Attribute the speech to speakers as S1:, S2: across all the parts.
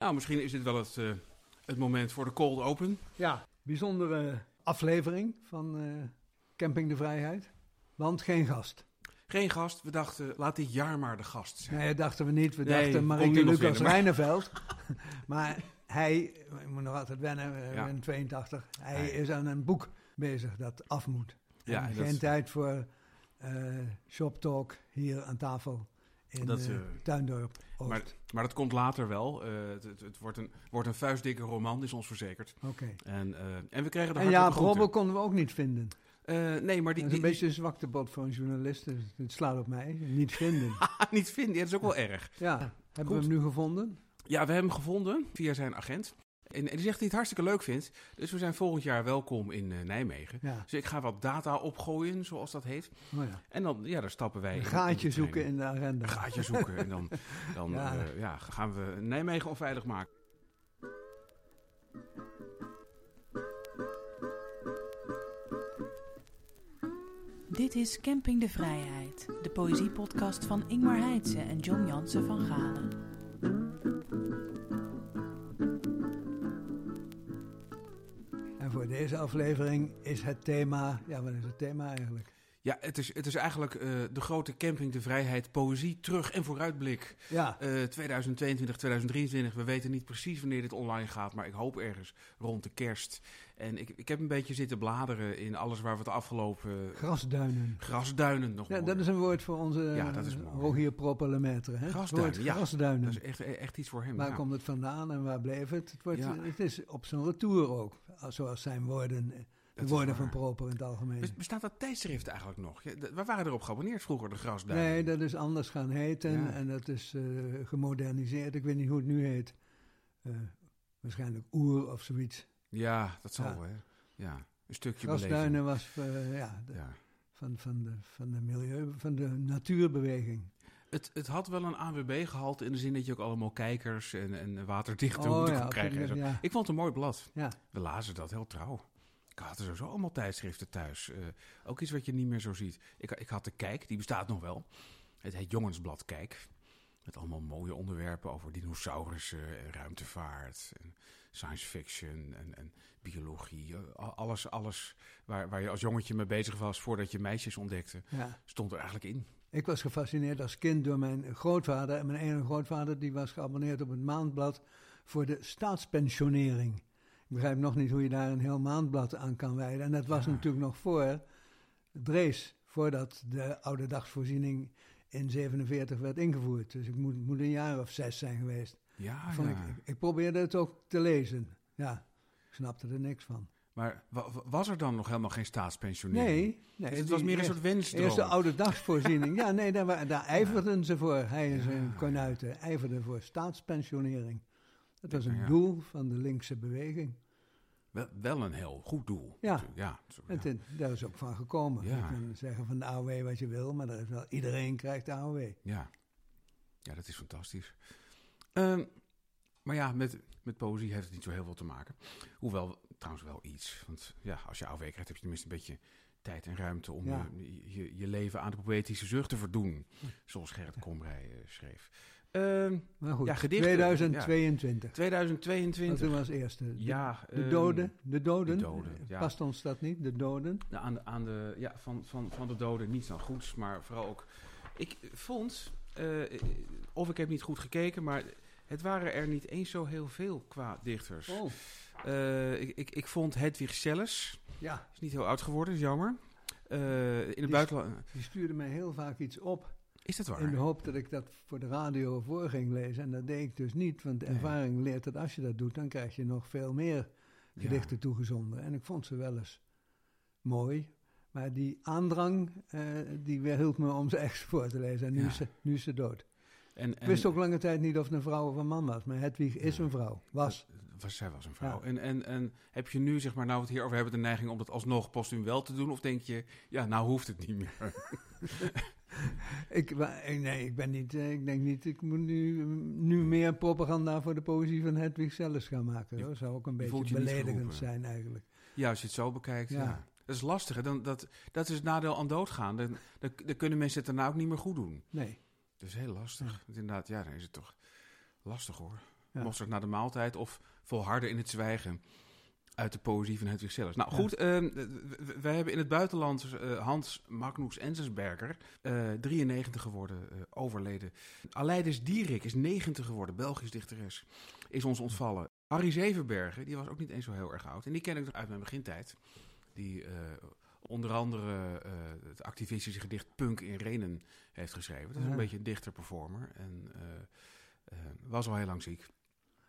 S1: Nou, misschien is dit wel het, uh, het moment voor de cold open.
S2: Ja, bijzondere aflevering van uh, Camping de Vrijheid. Want geen gast.
S1: Geen gast. We dachten, laat dit jaar maar de gast zijn.
S2: Nee, dat dachten we niet. We nee, dachten Marieke Lucas Rijneveld. maar hij, ik moet nog altijd wennen, uh, ja. ben 82. Hij nee. is aan een boek bezig dat af moet. Ja, en geen tijd voor shop talk hier aan tafel in dat, uh, Tuindorp
S1: Maar, maar dat komt later wel. Uh, het, het, het, wordt, een, wordt een vuistdikke roman, is ons verzekerd.
S2: Oké.
S1: En, uh, en we kregen de
S2: En konden we ook niet vinden.
S1: nee, maar die,
S2: dat is een beetje een zwaktebod voor een journalist. Dus het slaat op mij. Niet vinden.
S1: niet vinden, ja, dat is ook wel erg.
S2: Ja, hebben we hem nu gevonden?
S1: Ja, we hebben hem gevonden via zijn agent. En, die zegt dat hij het hartstikke leuk vindt. Dus we zijn volgend jaar welkom in uh, Nijmegen. Ja. Dus ik ga wat data opgooien, zoals dat heet.
S2: Oh ja.
S1: En dan ja, daar stappen wij.
S2: Een gaatje in zoeken in de agenda.
S1: Een gaatje zoeken. en dan, dan ja. Uh, ja, gaan we Nijmegen onveilig maken.
S3: Dit is Camping de Vrijheid, de poëziepodcast van Ingmar Heitse en John Jansen van Galen.
S2: Deze aflevering is het thema. Ja, wat is het thema eigenlijk?
S1: Ja, het is, het is eigenlijk uh, de grote camping De Vrijheid, poëzie, terug- en vooruitblik.
S2: Ja.
S1: Uh, 2022, 2023, we weten niet precies wanneer dit online gaat, maar ik hoop ergens rond de kerst. En ik, ik heb een beetje zitten bladeren in alles waar we het afgelopen...
S2: Grasduinen.
S1: Grasduinen nog
S2: Ja, dat is een woord voor onze ja, dat is Rogier Propelemetre.
S1: Grasduinen, ja.
S2: Grasduinen.
S1: Dat is echt, echt iets voor hem.
S2: Waar
S1: ja.
S2: komt het vandaan en waar bleef het? Het, wordt, het is op zijn retour ook, zoals zijn woorden... De woorden van Proper in het algemeen.
S1: Bestaat dat tijdschrift eigenlijk nog? we waren erop geabonneerd vroeger, de Grasduinen.
S2: Nee, dat is anders gaan heten ja. en dat is uh, gemoderniseerd. Ik weet niet hoe het nu heet. Uh, waarschijnlijk Oer of zoiets.
S1: Ja, dat zal ja. hè. Ja, een stukje
S2: Grasduinen was uh, ja, de. Van, van, de, van de milieu, van de natuurbeweging.
S1: Het, het had wel een AWB-gehalte in de zin dat je ook allemaal kijkers en, en waterdichte oh, ja, kon krijgen. Ja. Ik vond het een mooi blad.
S2: Ja.
S1: We lazen dat heel trouw. Ik had er sowieso allemaal tijdschriften thuis. Uh, ook iets wat je niet meer zo ziet. Ik, ik had de Kijk, die bestaat nog wel. Het heet Jongensblad Kijk. Met allemaal mooie onderwerpen over dinosaurussen en ruimtevaart. En science fiction en, en biologie. Alles, alles waar, waar je als jongetje mee bezig was voordat je meisjes ontdekte,
S2: ja.
S1: stond er eigenlijk in.
S2: Ik was gefascineerd als kind door mijn grootvader. En mijn ene grootvader die was geabonneerd op het maandblad voor de staatspensionering. Ik begrijp nog niet hoe je daar een heel maandblad aan kan wijden. En dat was ja. natuurlijk nog voor Drees, voordat de oude dagsvoorziening in 47 werd ingevoerd. Dus ik moet, moet een jaar of zes zijn geweest.
S1: Ja,
S2: ja. Ik, ik, probeerde het ook te lezen. Ja, ik snapte er niks van.
S1: Maar was er dan nog helemaal geen staatspensionering?
S2: Nee. nee
S1: dus het was meer een soort wensdroom?
S2: Eerst de oude dagsvoorziening. ja, nee, daar, daar ijverden ja. ze voor. Hij en zijn konuiten ijverden voor staatspensionering. Dat was een ja. doel van de linkse beweging.
S1: Wel, wel een heel goed doel.
S2: Ja,
S1: ja,
S2: zo, ja. En daar is ook van gekomen. Je kan zeggen van de AOW wat je wil, maar dat is wel, iedereen krijgt de AOW.
S1: Ja, ja dat is fantastisch. Um, maar ja, met, met poëzie heeft het niet zo heel veel te maken. Hoewel, trouwens wel iets. Want ja, als je AOW krijgt, heb je tenminste een beetje tijd en ruimte om ja. je, je, je, leven aan de poëtische zucht te verdoen. Zoals Gerrit Komrij uh, schreef. Uh,
S2: maar goed,
S1: ja, gedichten,
S2: 2022.
S1: Ja. 2022.
S2: Dat was eerste. De,
S1: ja,
S2: de doden. De doden.
S1: De doden ja.
S2: Past ons dat niet, de doden?
S1: Nou, aan de, aan de, ja, van, van, van de doden niet zo goeds, maar vooral ook... Ik vond, uh, of ik heb niet goed gekeken, maar het waren er niet eens zo heel veel qua dichters.
S2: Oh.
S1: Uh, ik, ik, ik vond Hedwig Selles,
S2: ja.
S1: is niet heel oud geworden, is jammer. Uh, in het
S2: die
S1: buitenland...
S2: Die stuurde mij heel vaak iets op.
S1: Is dat waar?
S2: In de hoop dat ik dat voor de radio voor ging lezen. En dat deed ik dus niet, want de nee. ervaring leert dat als je dat doet, dan krijg je nog veel meer gedichten ja. toegezonden. En ik vond ze wel eens mooi. Maar die aandrang, uh, die hield me om ze echt voor te lezen. En nu, ja. is, ze, nu is ze dood. En, en, ik wist ook lange tijd niet of het een vrouw of een man was. Maar Hedwig is ja, een vrouw. Was.
S1: was zij was een vrouw. Ja. En, en, en heb je nu, zeg maar, nou we het hierover hebben, de neiging om dat alsnog postuum wel te doen? Of denk je, ja, nou hoeft het niet meer?
S2: ik, nee, ik ben niet. Ik denk niet. Ik moet nu, nu meer propaganda voor de poëzie van Hedwig zelfs gaan maken. Dat zou ook een beetje beledigend zijn, eigenlijk.
S1: Ja, als je het zo bekijkt. Ja. ja. Dat is lastig. Dan, dat, dat is het nadeel aan doodgaan. Dan, dan, dan kunnen mensen het daarna ook niet meer goed doen.
S2: Nee.
S1: Dat is heel lastig. Ja. Inderdaad, ja, dan is het toch lastig hoor.
S2: Ja.
S1: Mosterd na de maaltijd of volharden in het zwijgen uit de poëzie van Hedwig Sellers. Nou goed, ehm, wij hebben in het buitenland eh, Hans Magnus Enzensberger, eh 93 geworden, eh, overleden. Aleidis Dierik is 90 geworden, Belgisch dichteres, is ons ontvallen. Harry Zevenbergen, die was ook niet eens zo heel erg oud. En die ken ik nog uit mijn begintijd. Die onder andere het activistische gedicht Punk in Renen heeft geschreven. Dat is
S2: Ja.
S1: een beetje een dichter-performer. En was al heel lang ziek.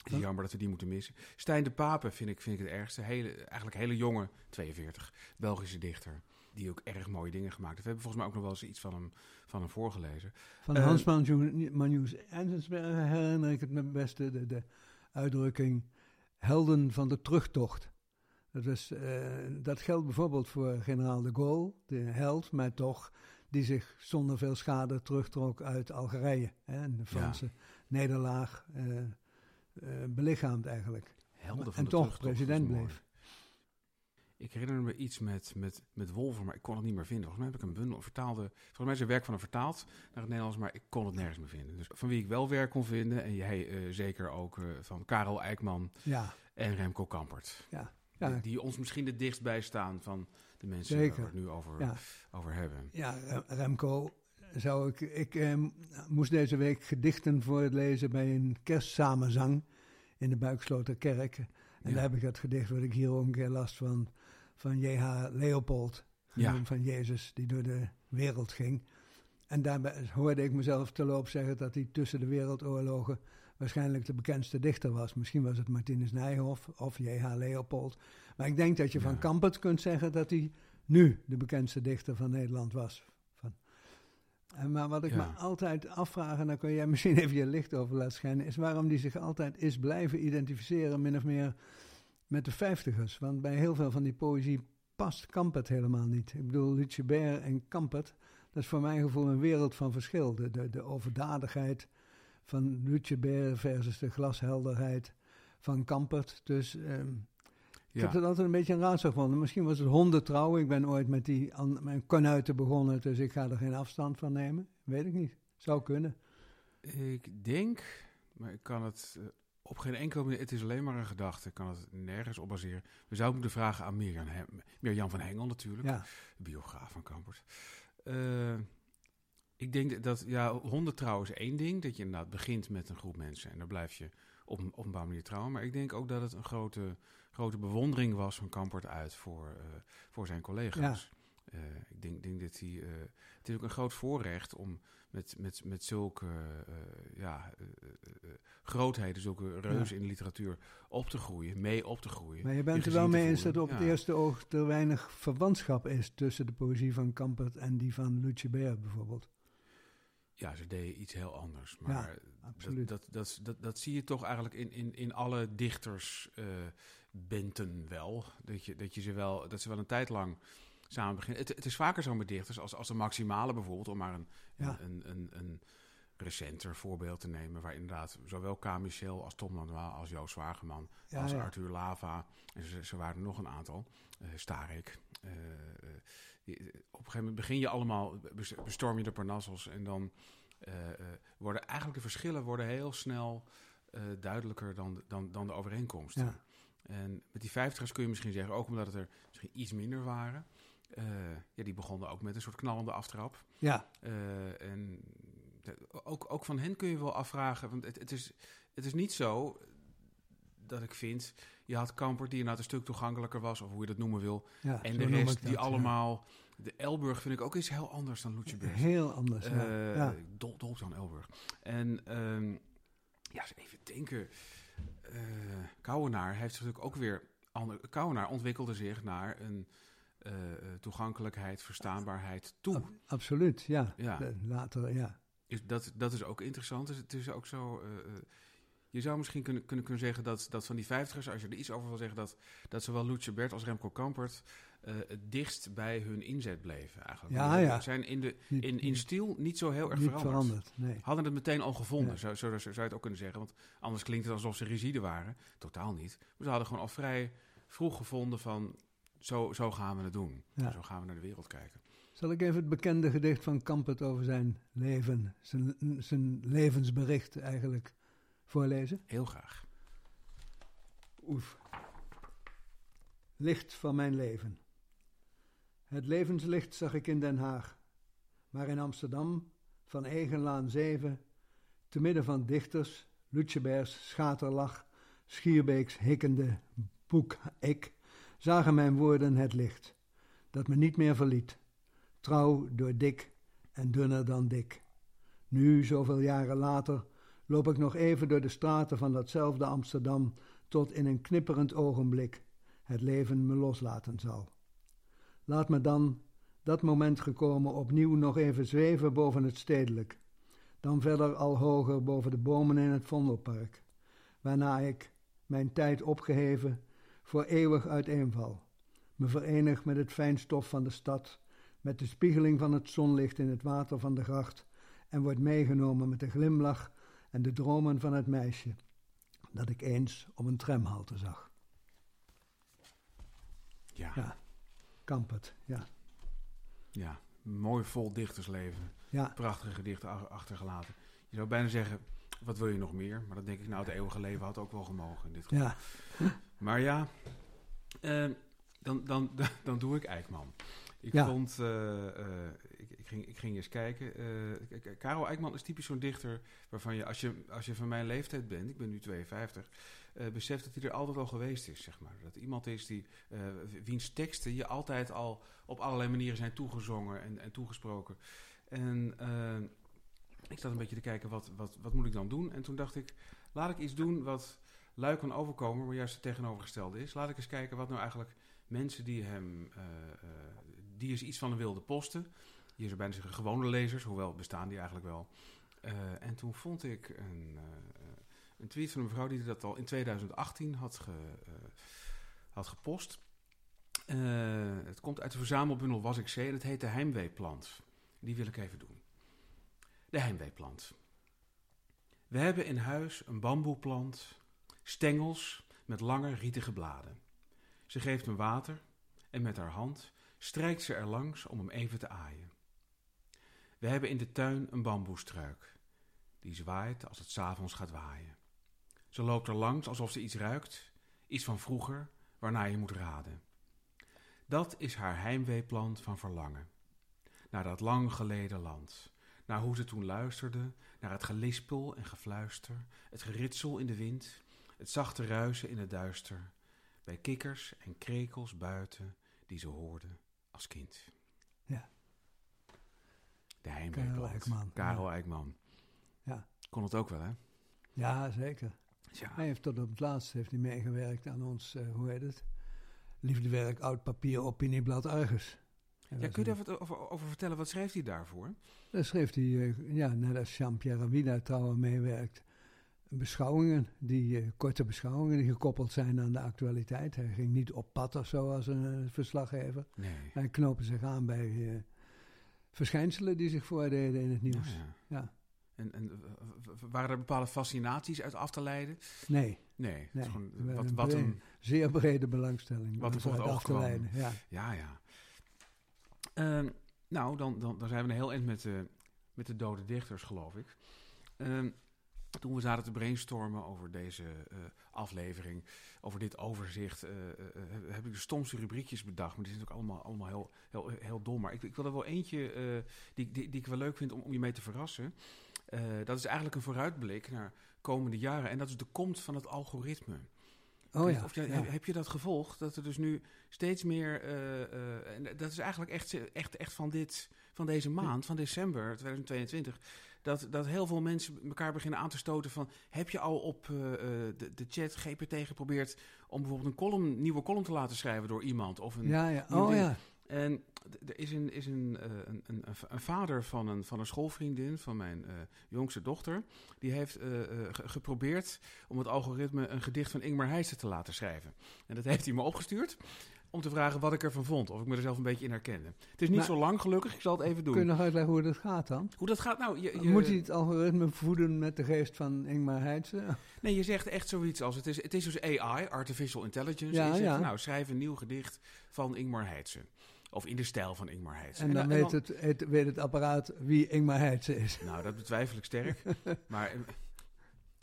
S2: Huh?
S1: jammer dat we die moeten missen. Stijn de Pape vind ik, vind ik het ergste. Hele, eigenlijk hele jonge, 42, Belgische dichter. Die ook erg mooie dingen gemaakt heeft. We hebben volgens mij ook nog wel eens iets van hem, van hem voorgelezen.
S2: Van
S1: Eh,
S2: Hans Manjus Enzensberger herinner ik het me beste de, de uitdrukking helden van de terugtocht. Dat, eh, dat geldt bijvoorbeeld voor generaal de Gaulle, de held, maar toch, die zich zonder veel schade terugtrok uit Algerije. Hè, en de Franse nederlaag eh, eh, belichaamt eigenlijk.
S1: Helden van
S2: En
S1: de
S2: toch president bleef.
S1: Ik herinner me iets met, met, met Wolver, maar ik kon het niet meer vinden. Volgens mij heb ik een bundel vertaalde. Volgens mij is er werk van hem vertaald naar het Nederlands, maar ik kon het nergens meer vinden. Dus van wie ik wel werk kon vinden, en jij eh, zeker ook eh, van Karel Eijkman
S2: Ja,
S1: en Remco Kampert.
S2: ja,
S1: Die,
S2: ja,
S1: die ons misschien het dichtst bij staan van de mensen
S2: Zeker.
S1: waar we het nu over,
S2: ja.
S1: over hebben.
S2: Ja, Rem- Remco zou ik. Ik eh, moest deze week gedichten voorlezen bij een kerstsamenzang in de Buiksloterkerk. En
S1: Ja.
S2: daar heb ik het gedicht wat ik hier ook een keer last van, van J.H. Leopold,
S1: Ja.
S2: van Jezus, die door de wereld ging. En daarbij hoorde ik mezelf te loop zeggen dat hij tussen de wereldoorlogen waarschijnlijk de bekendste dichter was. Misschien was het Martinus Nijhoff of J.H. Leopold. Maar ik denk dat je van. Kampert kunt zeggen dat hij nu de bekendste dichter van Nederland was. En maar wat ik
S1: Ja.
S2: me altijd afvraag, en daar kun jij misschien even je licht over laten schijnen, is waarom die zich altijd is blijven identificeren, min of meer met de vijftigers. Want bij heel veel van die poëzie past Kampert helemaal niet. Ik bedoel, Lucebert en Kampert, dat is voor mijn gevoel een wereld van verschil. De, de, de overdadigheid van Lucebert versus de glashelderheid van Kampert. Dus ehm, ik heb het altijd een beetje een raadsel gevonden. Misschien was het hondentrouw. Ik ben ooit met die an- mijn kanuiten begonnen, dus ik ga er geen afstand van nemen. Weet ik niet. Zou kunnen.
S1: Ik denk, maar ik kan het eh, op geen enkele manier, het is alleen maar een gedachte, ik kan het nergens op baseren. We zouden moeten vragen aan Mirjam, Hem- Mirjam van Hengel natuurlijk,
S2: Ja,
S1: biograaf van Kampert. Eh, ik denk dat, ja, hondentrouw is één ding, dat je inderdaad begint met een groep mensen en dan blijf je op een, op een bepaalde manier trouwen. Maar ik denk ook dat het een grote, grote bewondering was van Kampert uit voor, eh, voor zijn collega's. Eh, ik denk, denk dat hij, eh, het is ook een groot voorrecht om met, met, met zulke ja, grootheden, zulke reuzen in de literatuur op te groeien, mee op te groeien.
S2: maar je bent er wel mee eens dat op het eerste oog er weinig verwantschap is tussen de poëzie van Kampert en die van Lucebert bijvoorbeeld.
S1: Ja, ze deden iets heel anders. Maar. Dat, dat, dat, dat, dat zie je toch eigenlijk in, in, in alle dichters eh, benten wel. Dat, je, dat, je ze wel. dat ze wel een tijd lang samen beginnen. Het, het is vaker zo met dichters als, als de maximale bijvoorbeeld, om maar een,
S2: Ja.
S1: een, een, een recenter voorbeeld te nemen. Waar inderdaad zowel K. Michel als Tom Lanois als Joost Zwageman
S2: Ja,
S1: als
S2: ja.
S1: Arthur Lava. En ze, ze waren nog een aantal. eh Starik. eh, eh, die- op een gegeven moment begin je allemaal, bes- bestorm je de Parnassos en dan eh, eh, worden eigenlijk de verschillen worden heel snel eh, duidelijker dan, dan, dan de overeenkomsten.
S2: Ja.
S1: En met die vijftigers kun je misschien zeggen, ook omdat het er misschien iets minder waren. eh, ja, die begonnen ook met een soort knallende aftrap.
S2: Ja,
S1: Eh, en ook, ook van hen kun je wel afvragen. Want het, het, is, het is niet zo dat ik vind. Je had Kamper die inderdaad een stuk toegankelijker was, of hoe je dat noemen wil.
S2: ja
S1: En de rest die
S2: dat, ja.
S1: allemaal. De Elburg vind ik ook iets heel anders dan Lucebert.
S2: Heel anders, ja.
S1: Eh,
S2: ja.
S1: Dol, dol aan Elburg. En ehm, ja, even denken. eh Kouwenaar heeft natuurlijk ook weer... Ander, Kouwenaar ontwikkelde zich naar een eh, toegankelijkheid, verstaanbaarheid toe.
S2: Ab- absoluut, ja.
S1: Ja.
S2: Later, ja.
S1: Is, dat, dat is ook interessant. Dus het is ook zo... eh, eh, je zou misschien kunnen, kunnen, kunnen zeggen dat, dat van die vijftigers, als je er iets over wil zeggen, dat, dat zowel Lucebert als Remco Kampert eh, het dichtst bij hun inzet bleven eigenlijk.
S2: Ja,
S1: zijn in, de,
S2: Niet,
S1: in, in stiel niet zo heel erg
S2: niet
S1: veranderd.
S2: veranderd. Nee.
S1: Hadden het meteen al gevonden,
S2: Ja.
S1: zo, zo, zo zou je het ook kunnen zeggen. Want anders klinkt het alsof ze rigide waren. Totaal niet. Maar ze hadden gewoon al vrij vroeg gevonden van... Zo, zo gaan we het doen.
S2: Ja.
S1: Zo gaan we naar de wereld kijken.
S2: Zal ik even het bekende gedicht van Kampert over zijn leven, zijn, zijn levensbericht eigenlijk voorlezen?
S1: Heel graag.
S2: Oef. Licht van mijn leven. Het levenslicht zag ik in Den Haag, maar in Amsterdam, van Egenlaan 7, te midden van dichters, Lutjebergs schaterlach, Schierbeeks hikkende boek ik, zagen mijn woorden het licht, dat me niet meer verliet, trouw door dik en dunner dan dik. Nu, zoveel jaren later, loop ik nog even door de straten van datzelfde Amsterdam, tot in een knipperend ogenblik het leven me loslaten zal. Laat me dan, dat moment gekomen, opnieuw nog even zweven boven het stedelijk, dan verder al hoger boven de bomen in het Vondelpark, waarna ik, mijn tijd opgeheven, voor eeuwig uiteenval, me verenig met het fijnstof van de stad, met de spiegeling van het zonlicht in het water van de gracht en word meegenomen met de glimlach en de dromen van het meisje dat ik eens op een tramhalte zag.
S1: Ja.
S2: Ja, Kampert, ja.
S1: Ja, mooi vol dichtersleven.
S2: Ja,
S1: Prachtige gedichten ach- achtergelaten. Je zou bijna zeggen, wat wil je nog meer? Maar dat denk ik, nou, het eeuwige leven had ook wel gemogen in dit geval.
S2: ja,
S1: Maar ja, eh, dan, dan, dan doe ik Eikman. Ik
S2: Ja.
S1: vond, eh, eh, ik, ik, ging, ik ging eens kijken. k- Karel Eikman is typisch zo'n dichter waarvan je als, je, als je van mijn leeftijd bent, ik ben nu 52, eh, beseft dat hij er altijd al geweest is, zeg maar. Dat iemand is die, wiens teksten je altijd al op allerlei manieren zijn toegezongen en, en toegesproken. En ik zat een beetje te kijken, wat, wat, wat moet ik dan doen? En toen dacht ik, laat ik iets doen wat lui kan overkomen, maar juist het tegenovergestelde is. Laat ik eens kijken wat nou eigenlijk mensen die hem, die is iets van een wilde posten. Hier zou bijna gewone lezers, hoewel bestaan die eigenlijk wel. Eh, en toen vond ik een, eh, een tweet van een mevrouw die dat al in 2018 had, eh, had gepost. Het komt uit de verzamelbundel Was ik Zee en het heet de Heimweeplant. Die wil ik even doen. De Heimweeplant. We hebben in huis een bamboeplant, stengels met lange rietige bladen. Ze geeft hem water en met haar hand strijkt ze er langs om hem even te aaien. We hebben in de tuin een bamboestruik. Die zwaait als het s'avonds gaat waaien. Ze loopt er langs alsof ze iets ruikt, iets van vroeger, waarna je moet raden. Dat is haar heimweeplant van verlangen. Naar dat lang geleden land. Naar hoe ze toen luisterde, naar het gelispel en gefluister, het geritsel in de wind, het zachte ruisen in het duister, bij kikkers en krekels buiten die ze hoorde als kind.
S2: Ja.
S1: De.
S2: Karel Eikman,
S1: Karel
S2: ja.
S1: Eikman.
S2: Ja.
S1: Kon het ook wel, hè?
S2: ja, zeker.
S1: Ja.
S2: Hij heeft tot op het laatst heeft hij meegewerkt aan ons, eh, hoe heet het? Liefdewerk Oud Papier Opinieblad Argus.
S1: Ja, kun je daar wat over, over vertellen? Wat schreef hij daarvoor?
S2: Daar schreef hij, eh, ja, net als Jean-Pierre Rabida trouwens meewerkt, beschouwingen, die, eh, korte beschouwingen die gekoppeld zijn aan de actualiteit. Hij ging niet op pad of zo als een eh, verslaggever.
S1: Nee.
S2: Hij knopen zich aan bij eh, verschijnselen die zich voordeden in het nieuws.
S1: Ja, ja.
S2: Ja.
S1: En, en waren er bepaalde fascinaties uit af te leiden?
S2: Nee,
S1: Nee. het is
S2: Nee,
S1: gewoon wat,
S2: een
S1: wat een,
S2: zeer brede belangstelling.
S1: Wat er voor het oog kwam.
S2: leiden, Ja.
S1: Ja, ja. Ehm, nou, dan, dan, dan zijn we een heel eind met met de dode dichters, geloof ik. Toen we zaten te brainstormen over deze eh, aflevering, over dit overzicht, eh, eh, heb ik de stomste rubriekjes bedacht. Maar die zijn ook allemaal, allemaal heel, heel, heel dom. Maar ik, ik wil er wel eentje die, die, die ik wel leuk vind om, om je mee te verrassen. Dat is eigenlijk een vooruitblik naar komende jaren. En dat is de komst van het algoritme.
S2: Oh ja,
S1: Of jij-
S2: ja.
S1: heb- je dat gevolgd? Dat er dus nu steeds meer. en dat is eigenlijk echt, echt, echt van, dit, van deze maand, van december 2022. Dat, dat heel veel mensen elkaar beginnen aan te stoten van... heb je al op eh, eh, de, de chat GPT geprobeerd... om bijvoorbeeld een column, nieuwe column te laten schrijven door iemand? Of een,
S2: Ja, ja. Oh ja.
S1: En er is, een, is een, eh, een, een, een va- een vader van een, van een schoolvriendin van mijn jongste dochter. Die heeft ge- geprobeerd om het algoritme een gedicht van Ingmar Heijsen te laten schrijven. En dat heeft hij me opgestuurd om te vragen wat ik ervan vond. Of ik me er zelf een beetje in herkende. Het is niet
S2: Maar-
S1: zo lang gelukkig, ik zal het even doen.
S2: Kun je nog uitleggen hoe dat gaat dan?
S1: Hoe dat gaat nou? Je, je-
S2: Moet hij het algoritme voeden met de geest van Ingmar Heidse?
S1: Nee, je zegt echt zoiets als... Het is, het is dus AI, Artificial Intelligence.
S2: Ja,
S1: en je zegt,
S2: ja.
S1: nou, schrijf een nieuw gedicht van Ingmar Heijsen. Of in de stijl van Ingmar Heijsen.
S2: En dan, weet, het, het, weet het apparaat wie Ingmar Heidse is.
S1: Nou, dat betwijfel ik sterk. maar,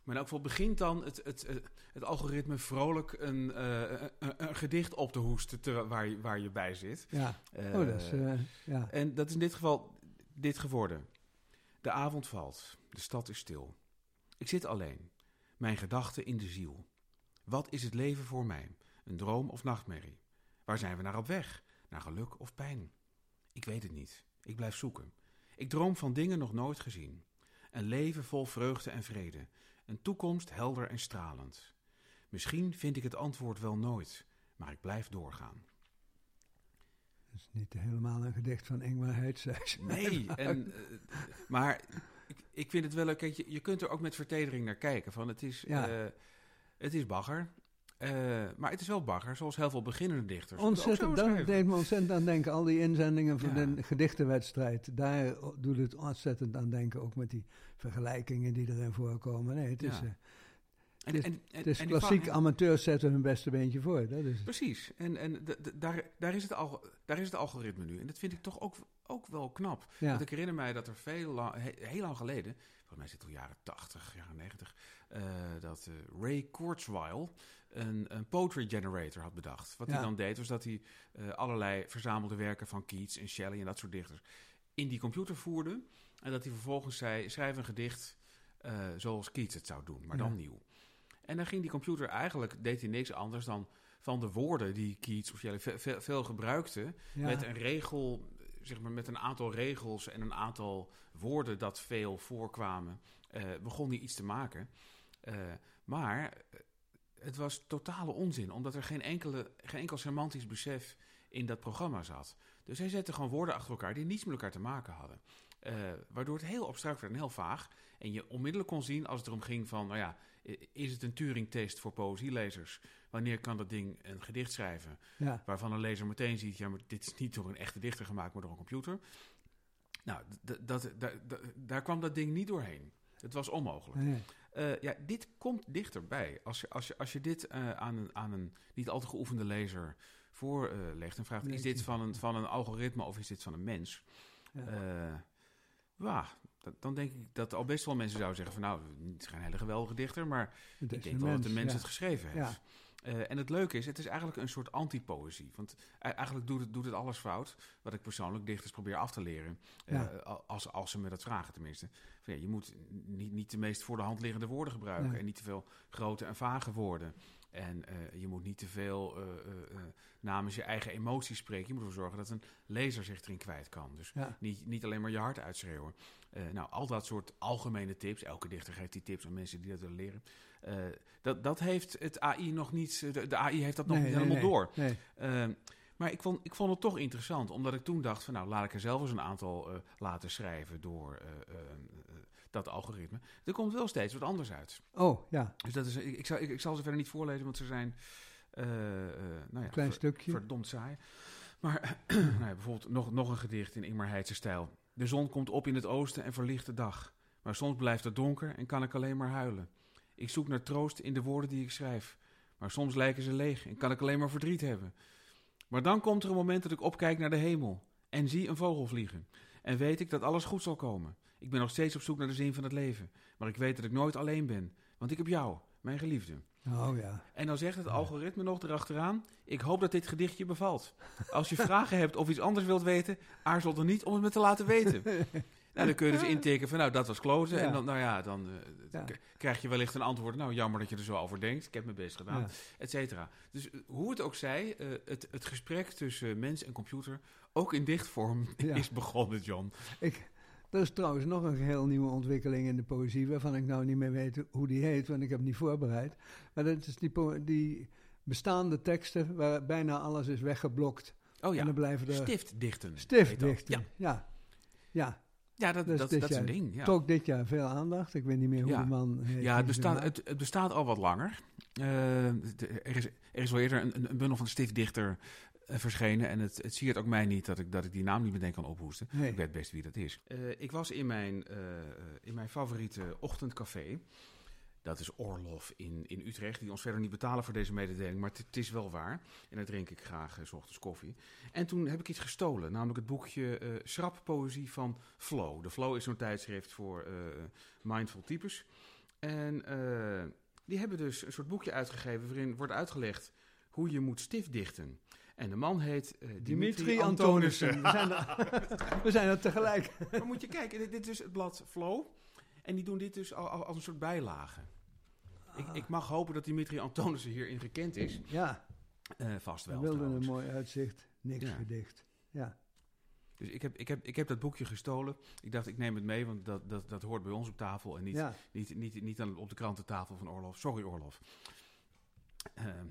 S1: Maar in elk geval begint dan het, het, het, algoritme vrolijk een, eh, een, een gedicht op te hoesten te, waar, je, waar je bij zit.
S2: Ja.
S1: Eh,
S2: oh, dat is... eh, ja.
S1: En dat is in dit geval dit geworden. De avond valt, de stad is stil. Ik zit alleen, mijn gedachten in de ziel. Wat is het leven voor mij? Een droom of nachtmerrie? Waar zijn we naar op weg? Naar geluk of pijn? Ik weet het niet. Ik blijf zoeken. Ik droom van dingen nog nooit gezien. Een leven vol vreugde en vrede. Een toekomst helder en stralend. Misschien vind ik het antwoord wel nooit, maar ik blijf doorgaan.
S2: Dat is niet helemaal een gedicht van Ingmar Heitse.
S1: Nee, en, eh, maar ik, ik vind het wel leuk. Je, je kunt er ook met vertedering naar kijken. Van het, is,
S2: Ja.
S1: eh, het is bagger. Eh, maar het is wel bagger, zoals heel veel beginnende dichters.
S2: Ontzettend,
S1: schrijven.
S2: deed me ontzettend aan denken. Al die inzendingen van
S1: Ja.
S2: de gedichtenwedstrijd. Daar doet het ontzettend aan denken. Ook met die vergelijkingen die erin voorkomen. Nee, het is,
S1: Ja. En,
S2: het is-
S1: en, en,
S2: het is
S1: en
S2: klassiek. Amateurs zetten hun beste beentje voor. Dat is,
S1: Precies. En, en daar, daar, is het al, daar is het algoritme nu. En dat vind ik toch ook, ook wel knap.
S2: ja.
S1: Want ik herinner mij dat er veel lang, he- heel lang geleden, volgens mij is het al jaren 80, jaren 90, eh, dat Ray Kurzweil een, een poetry generator had bedacht. Wat hij dan deed, was dat hij eh, allerlei verzamelde werken van Keats en Shelley en dat soort dichters in die computer voerde. En dat hij vervolgens zei, schrijf een gedicht eh, zoals Keats het zou doen, maar dan
S2: Ja.
S1: nieuw. En dan ging die computer eigenlijk, deed hij niks anders dan van de woorden die Keats of Shelley ve- ve- veel gebruikte,
S2: ja.
S1: met een regel, zeg maar met een aantal regels en een aantal woorden dat veel voorkwamen, eh, begon hij iets te maken. Maar het was totale onzin, omdat er geen, enkele, geen enkel semantisch besef in dat programma zat. Dus hij zette gewoon woorden achter elkaar die niets met elkaar te maken hadden. Eh, waardoor het heel abstract werd en heel vaag. En je onmiddellijk kon zien als het erom ging van, nou ja, is het een Turing-test voor poëzielezers? Wanneer kan dat ding een gedicht schrijven?
S2: ja.
S1: Waarvan een lezer meteen ziet, ja, maar dit is niet door een echte dichter gemaakt, maar door een computer. Nou, dat, da- da- daar kwam dat ding niet doorheen. Het was onmogelijk.
S2: Nee.
S1: Eh, ja, dit komt dichterbij. Als je, als je, als je dit eh, aan, een, aan een niet al te geoefende lezer voorlegt en vraagt: is dit van een, van een algoritme of is dit van een mens?
S2: Ja.
S1: Eh, dat- dan denk ik dat al best wel mensen zouden zeggen: van nou, het is geen hele geweldige dichter, maar ik denk wel dat de
S2: mens,
S1: mens
S2: ja.
S1: het geschreven heeft.
S2: Ja.
S1: Eh, en het leuke is, het is eigenlijk een soort antipoëzie. Want e- eigenlijk doet het, doet het alles fout. Wat ik persoonlijk dichters probeer af te leren. Eh,
S2: Ja.
S1: als, als ze me dat vragen tenminste. Van, ja, je moet niet, niet de meest voor de hand liggende woorden gebruiken. En niet te veel grote en vage woorden. En eh, je moet niet te veel eh, eh, namens je eigen emoties spreken. Je moet ervoor zorgen dat een lezer zich erin kwijt kan. Dus
S2: Ja.
S1: niet, niet alleen maar je hart uitschreeuwen. Nou, al dat soort algemene tips. Elke dichter geeft die tips aan mensen die dat willen leren. Dat, dat heeft het AI nog niet. De, de AI heeft dat nog
S2: Nee,
S1: niet
S2: nee,
S1: helemaal
S2: nee.
S1: door.
S2: Nee.
S1: Ehm, maar ik vond, ik vond het toch interessant, omdat ik toen dacht: van nou, laat ik er zelf eens een aantal laten schrijven door eh, eh, eh, dat algoritme. Er komt wel steeds wat anders uit.
S2: Oh, ja.
S1: Dus dat is, ik, ik, zal, ik, ik zal ze verder niet voorlezen, want ze zijn. eh, nou ja,
S2: Klein
S1: ver-
S2: stukje.
S1: Verdomd saai. Maar nou ja, bijvoorbeeld nog, nog een gedicht in Ingmar Heidse stijl. De zon komt op in het oosten en verlicht de dag. Maar soms blijft het donker en kan ik alleen maar huilen. Ik zoek naar troost in de woorden die ik schrijf. Maar soms lijken ze leeg en kan ik alleen maar verdriet hebben. Maar dan komt er een moment dat ik opkijk naar de hemel en zie een vogel vliegen. En weet ik dat alles goed zal komen. Ik ben nog steeds op zoek naar de zin van het leven. Maar ik weet dat ik nooit alleen ben. Want ik heb jou, mijn geliefde.
S2: Oh, ja.
S1: En dan zegt het algoritme nog erachteraan: Ik hoop dat dit gedicht je bevalt. Als je vragen hebt of iets anders wilt weten, aarzel dan niet om het me te laten weten. Nou, dan kun je dus intikken van, nou, dat was kloten.
S2: Ja.
S1: En dan, nou ja, dan eh,
S2: Ja.
S1: krijg je wellicht een antwoord. Nou, jammer dat je er zo over denkt. Ik heb mijn best gedaan,
S2: Ja.
S1: et cetera. Dus eh, hoe het ook zij, eh, het, het gesprek tussen mens en computer, ook in dichtvorm, is begonnen, John.
S2: Ik, er is trouwens nog een geheel nieuwe ontwikkeling in de poëzie, waarvan ik nou niet meer weet hoe die heet, want ik heb het niet voorbereid. Maar dat is die, die bestaande teksten waar bijna alles is weggeblokt.
S1: Oh
S2: En
S1: ja,
S2: dan blijven er
S1: stiftdichten. dat.
S2: stiftdichten.
S1: Ja,
S2: Ja. ja.
S1: ja dat,
S2: Dus
S1: dat, dat is een ding. Ja.
S2: Trok dit jaar veel aandacht. Ik weet niet meer hoe
S1: Ja.
S2: de man heet.
S1: Ja, het bestaat, het, het bestaat al wat langer. Eh, er, is, er is wel eerder een, een- bundel van stiftdichter verschenen. En het, het siert ook mij niet dat ik, dat ik die naam niet meteen kan ophoesten.
S2: Nee.
S1: Ik weet best wie dat is. Eh, ik was in mijn, eh, eh, in mijn favoriete ochtendcafé. Dat is Orlof in, in Utrecht. Die ons verder niet betalen voor deze mededeling. Maar het- is wel waar. En daar drink ik graag eh, 's ochtends koffie. En toen heb ik iets gestolen. Namelijk het boekje eh Schrap Poëzie van Flow. De Flow is zo'n tijdschrift voor eh, mindful types. En eh, die hebben dus een soort boekje uitgegeven waarin wordt uitgelegd hoe je moet stiftdichten. En de man heet eh, Dimitri,
S2: Dimitri
S1: Antonissen.
S2: We zijn er, we zijn er tegelijk.
S1: maar moet je kijken, dit, dit is het blad Flow. En die doen dit dus al, al- als een soort bijlage. Ik, ik mag hopen dat Dimitri Antonissen hierin gekend is.
S2: Ja,
S1: Eh, vast
S2: we
S1: wel
S2: wilden een mooi uitzicht. Niks
S1: Ja.
S2: gedicht. Ja.
S1: Dus ik heb, ik, heb, ik heb dat boekje gestolen. Ik dacht, ik neem het mee, want dat, dat, dat hoort bij ons op tafel. En niet,
S2: ja.
S1: niet, niet, niet aan, op de krantentafel van Orlof. Sorry, Orlof. Ehm,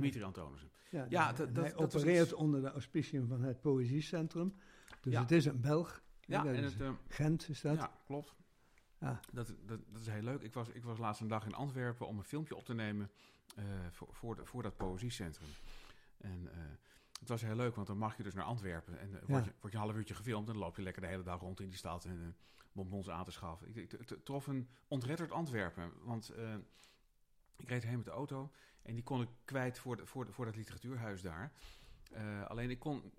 S1: Dimitri Antonissen.
S2: Ja,
S1: Ja, dat-
S2: hij
S1: dat
S2: opereert onder de auspiciën van het Poëziecentrum. Dus
S1: Ja.
S2: het is een Belg.
S1: Ja, en het, eh,
S2: Gent is dat.
S1: ja klopt.
S2: Ja.
S1: Dat, dat, dat is heel leuk. Ik was, ik was laatst een dag in Antwerpen om een filmpje op te nemen eh, voor, voor, de- voor dat poëziecentrum. En eh, het was heel leuk, want dan mag je dus naar Antwerpen. En eh, word, je, word je een half uurtje gefilmd en dan loop je lekker de hele dag rond in die stad en bonbons aan te schaffen. Ik, ik, trof een ontredderd Antwerpen, want ik reed heen met de auto en die kon ik kwijt voor, de, voor, de, voor dat literatuurhuis daar. Eh, alleen ik kon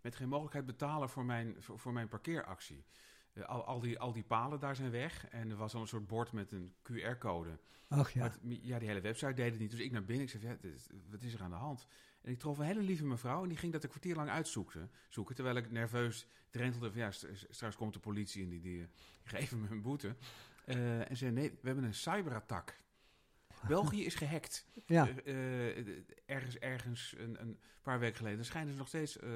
S1: met geen mogelijkheid betalen voor mijn, voor, voor mijn parkeeractie. Eh, al, al, die, al die palen daar zijn weg en er was al een soort bord met een QR-code.
S2: Ach ja.
S1: Het- ja, die hele website deed het niet. Dus ik naar binnen. Ik zei, ja, dit wat is er aan de hand? En ik trof een hele lieve mevrouw en die ging dat een kwartier lang uitzoeken. Zoeken, terwijl ik nerveus drentelde van, ja, st- straks komt de politie en die, die, die geven me een boete. Eh, en zei, nee, we hebben een cyberattack. België is gehackt.
S2: Ja.
S1: Eh, eh, ergens, ergens een, een paar weken geleden. Daar schijnen ze nog steeds eh,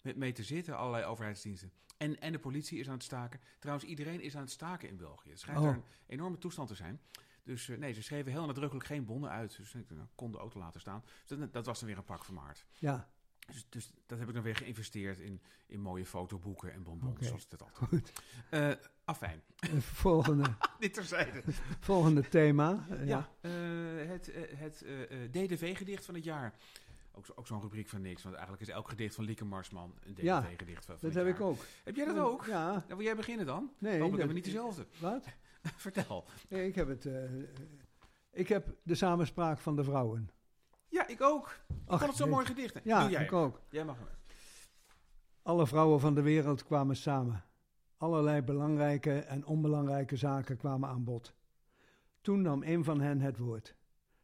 S1: met mee te zitten, allerlei overheidsdiensten. En, en de politie is aan het staken. Trouwens, iedereen is aan het staken in België. Het schijnt
S2: Oh.
S1: daar een enorme toestand te zijn. Dus nee, ze schreven heel nadrukkelijk geen bonnen uit. Dus ik kon de auto laten staan. Dus dat, dat was dan weer een pak van maart.
S2: ja,
S1: Dus, dus dat heb ik dan weer geïnvesteerd in, in mooie fotoboeken en bonbons,
S2: Oké.
S1: zoals het altijd.
S2: goed.
S1: Afijn,
S2: volgende,
S1: dit terzijde.
S2: volgende thema. eh,
S1: Ja, eh, het, eh, het eh, DDV-gedicht van het jaar. Ook, zo- ook zo'n rubriek van niks, want eigenlijk is elk gedicht van Lieke Marsman een
S2: Ja,
S1: DDV-gedicht van, van
S2: dat heb ik ook.
S1: Heb jij dat ook?
S2: Ja.
S1: Nou, wil jij beginnen dan?
S2: Nee,
S1: Hopelijk hebben we niet dezelfde.
S2: Wat?
S1: Vertel.
S2: Nee, ik heb het. ik heb de samenspraak van de vrouwen.
S1: Ja, ik ook. Ik
S2: Ach,
S1: vond het zo'n mooi gedicht.
S2: Ja,
S1: jij.
S2: ik ook.
S1: Jij mag hem.
S2: Alle vrouwen van de wereld kwamen samen. Allerlei belangrijke en onbelangrijke zaken kwamen aan bod. Toen nam een van hen het woord.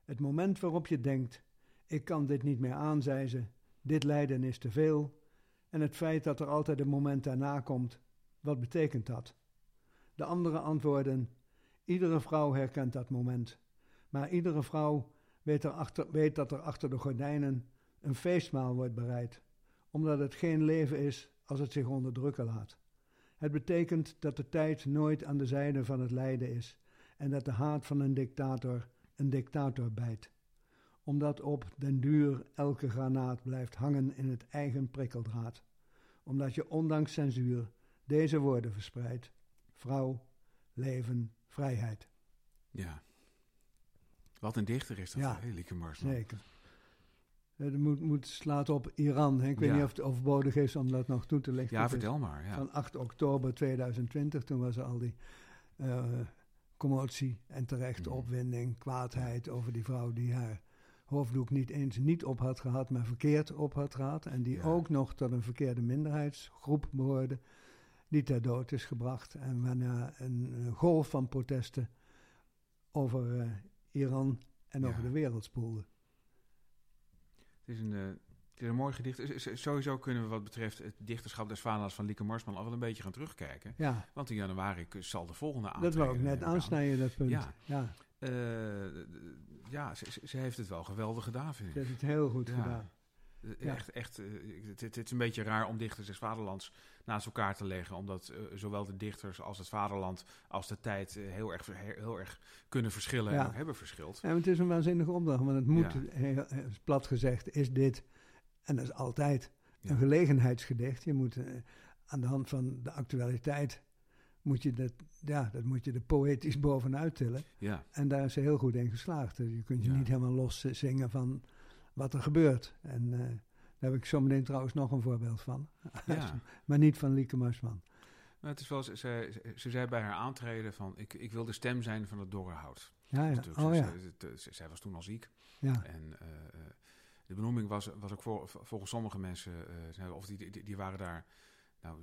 S2: Het moment waarop je denkt: ik kan dit niet meer aan, zei ze. Dit lijden is te veel. En het feit dat er altijd een moment daarna komt, wat betekent dat? De andere antwoorden: iedere vrouw herkent dat moment. Maar iedere vrouw weet, weet dat er achter de gordijnen een feestmaal wordt bereid omdat het geen leven is als het zich onderdrukken laat. Het betekent dat de tijd nooit aan de zijde van het lijden is en dat de haat van een dictator een dictator bijt. Omdat op den duur elke granaat blijft hangen in het eigen prikkeldraad. Omdat je ondanks censuur deze woorden verspreidt: vrouw, leven, vrijheid.
S1: Ja. Wat een dichter is dat,
S2: Ja.
S1: Lieke Marsman.
S2: Zeker. Het moet, moet slaat op Iran. hè. Ik weet
S1: Ja.
S2: niet of het overbodig is om dat nog toe te lichten.
S1: Ja, vertel maar. Ja.
S2: van 8 oktober 2020. Toen was er al die eh, commotie en terechte
S1: Mhm.
S2: opwinding, kwaadheid over die vrouw die haar hoofddoek niet eens niet op had gehad, maar verkeerd op had gehad. En die
S1: Ja.
S2: ook nog tot een verkeerde minderheidsgroep behoorde, die ter dood is gebracht. En waarna een, eh, golf van protesten over eh, Iran en over de wereld spoelde.
S1: Het is een, eh, het is een mooi gedicht. Sowieso kunnen we wat betreft het dichterschap des vaderlands van Lieke Marsman al wel een beetje gaan terugkijken.
S2: Ja,
S1: Want in januari zal de volgende
S2: dat
S1: aantreden.
S2: wou ik net
S1: aan.
S2: aansnijden, dat punt.
S1: Ja.
S2: ja
S1: Eh, ja, ze, ze- ze heeft het wel geweldig gedaan, vind ik.
S2: ze heeft het heel goed
S1: Ja.
S2: gedaan.
S1: Eh,
S2: Ja.
S1: Echt, echt, eh, het, is een beetje raar om dichters des vaderlands naast elkaar te leggen. Omdat eh, zowel de dichters als het vaderland als de tijd heel, erg, heel, erg kunnen verschillen
S2: Ja.
S1: en ook hebben verschild.
S2: Ja, het is een waanzinnige opdracht, want het moet,
S1: Ja.
S2: heel, plat gezegd, is dit, en dat is altijd, een gelegenheidsgedicht. Je moet aan de hand van de actualiteit, moet je dat, ja, dat moet je er poëtisch bovenuit tillen.
S1: Ja,
S2: En daar is ze heel goed in geslaagd. Dus je kunt je niet helemaal los zingen van wat er gebeurt. En eh, daar heb ik zo meteen trouwens nog een voorbeeld van.
S1: ja.
S2: maar niet van Lieke Marsman.
S1: Maar het is wel, ze, ze, ze zei bij haar aantreden van, ik, ik wil de stem zijn van het dorre hout.
S2: Ja, ja. Oh ja.
S1: ze- zij was toen al ziek.
S2: ja.
S1: En eh, eh, de benoeming was, was ook voor, volgens sommige mensen, of die, die, die waren daar nou,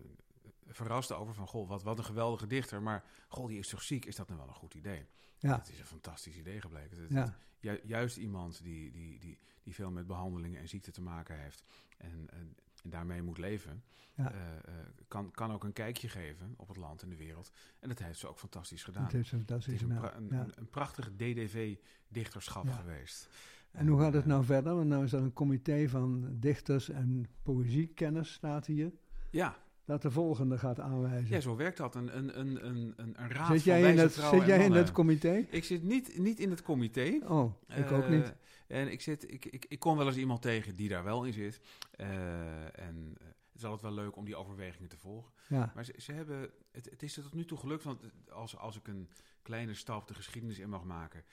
S1: verrast over van, goh, wat, wat een geweldige dichter. Maar, goh, die is toch ziek? Is dat nou wel een goed idee?
S2: Ja.
S1: Het is een fantastisch idee gebleken.
S2: Ja.
S1: ju- juist iemand die, die, die, die veel met behandelingen en ziekte te maken heeft en, en, en daarmee moet leven,
S2: Ja.
S1: eh, eh, kan, kan ook een kijkje geven op het land en de wereld. En dat heeft ze ook fantastisch gedaan.
S2: Dat heeft ze
S1: Het
S2: fantastisch
S1: is een, pra- een,
S2: Ja.
S1: een, een prachtige DDV-dichterschap geweest.
S2: En hoe gaat het
S1: eh,
S2: nou verder? Want nou is er een comité van dichters en poëziekenners, staat hier,
S1: Ja,
S2: dat de volgende gaat aanwijzen.
S1: ja, zo werkt dat. Een, een, een, een, een, raad
S2: zit
S1: van
S2: jij, in
S1: wijze
S2: dat,
S1: vrouwen
S2: zit jij in dat comité?
S1: Ik zit niet, niet in het comité.
S2: Oh, ik ook
S1: Eh,
S2: niet.
S1: En ik, zit, ik, ik, ik kom wel eens iemand tegen die daar wel in zit. Eh, en eh, het is altijd wel leuk om die overwegingen te volgen.
S2: Ja,
S1: Maar ze, ze hebben, het, het is er tot nu toe gelukt, want als, als ik een kleine stap de geschiedenis in mag maken.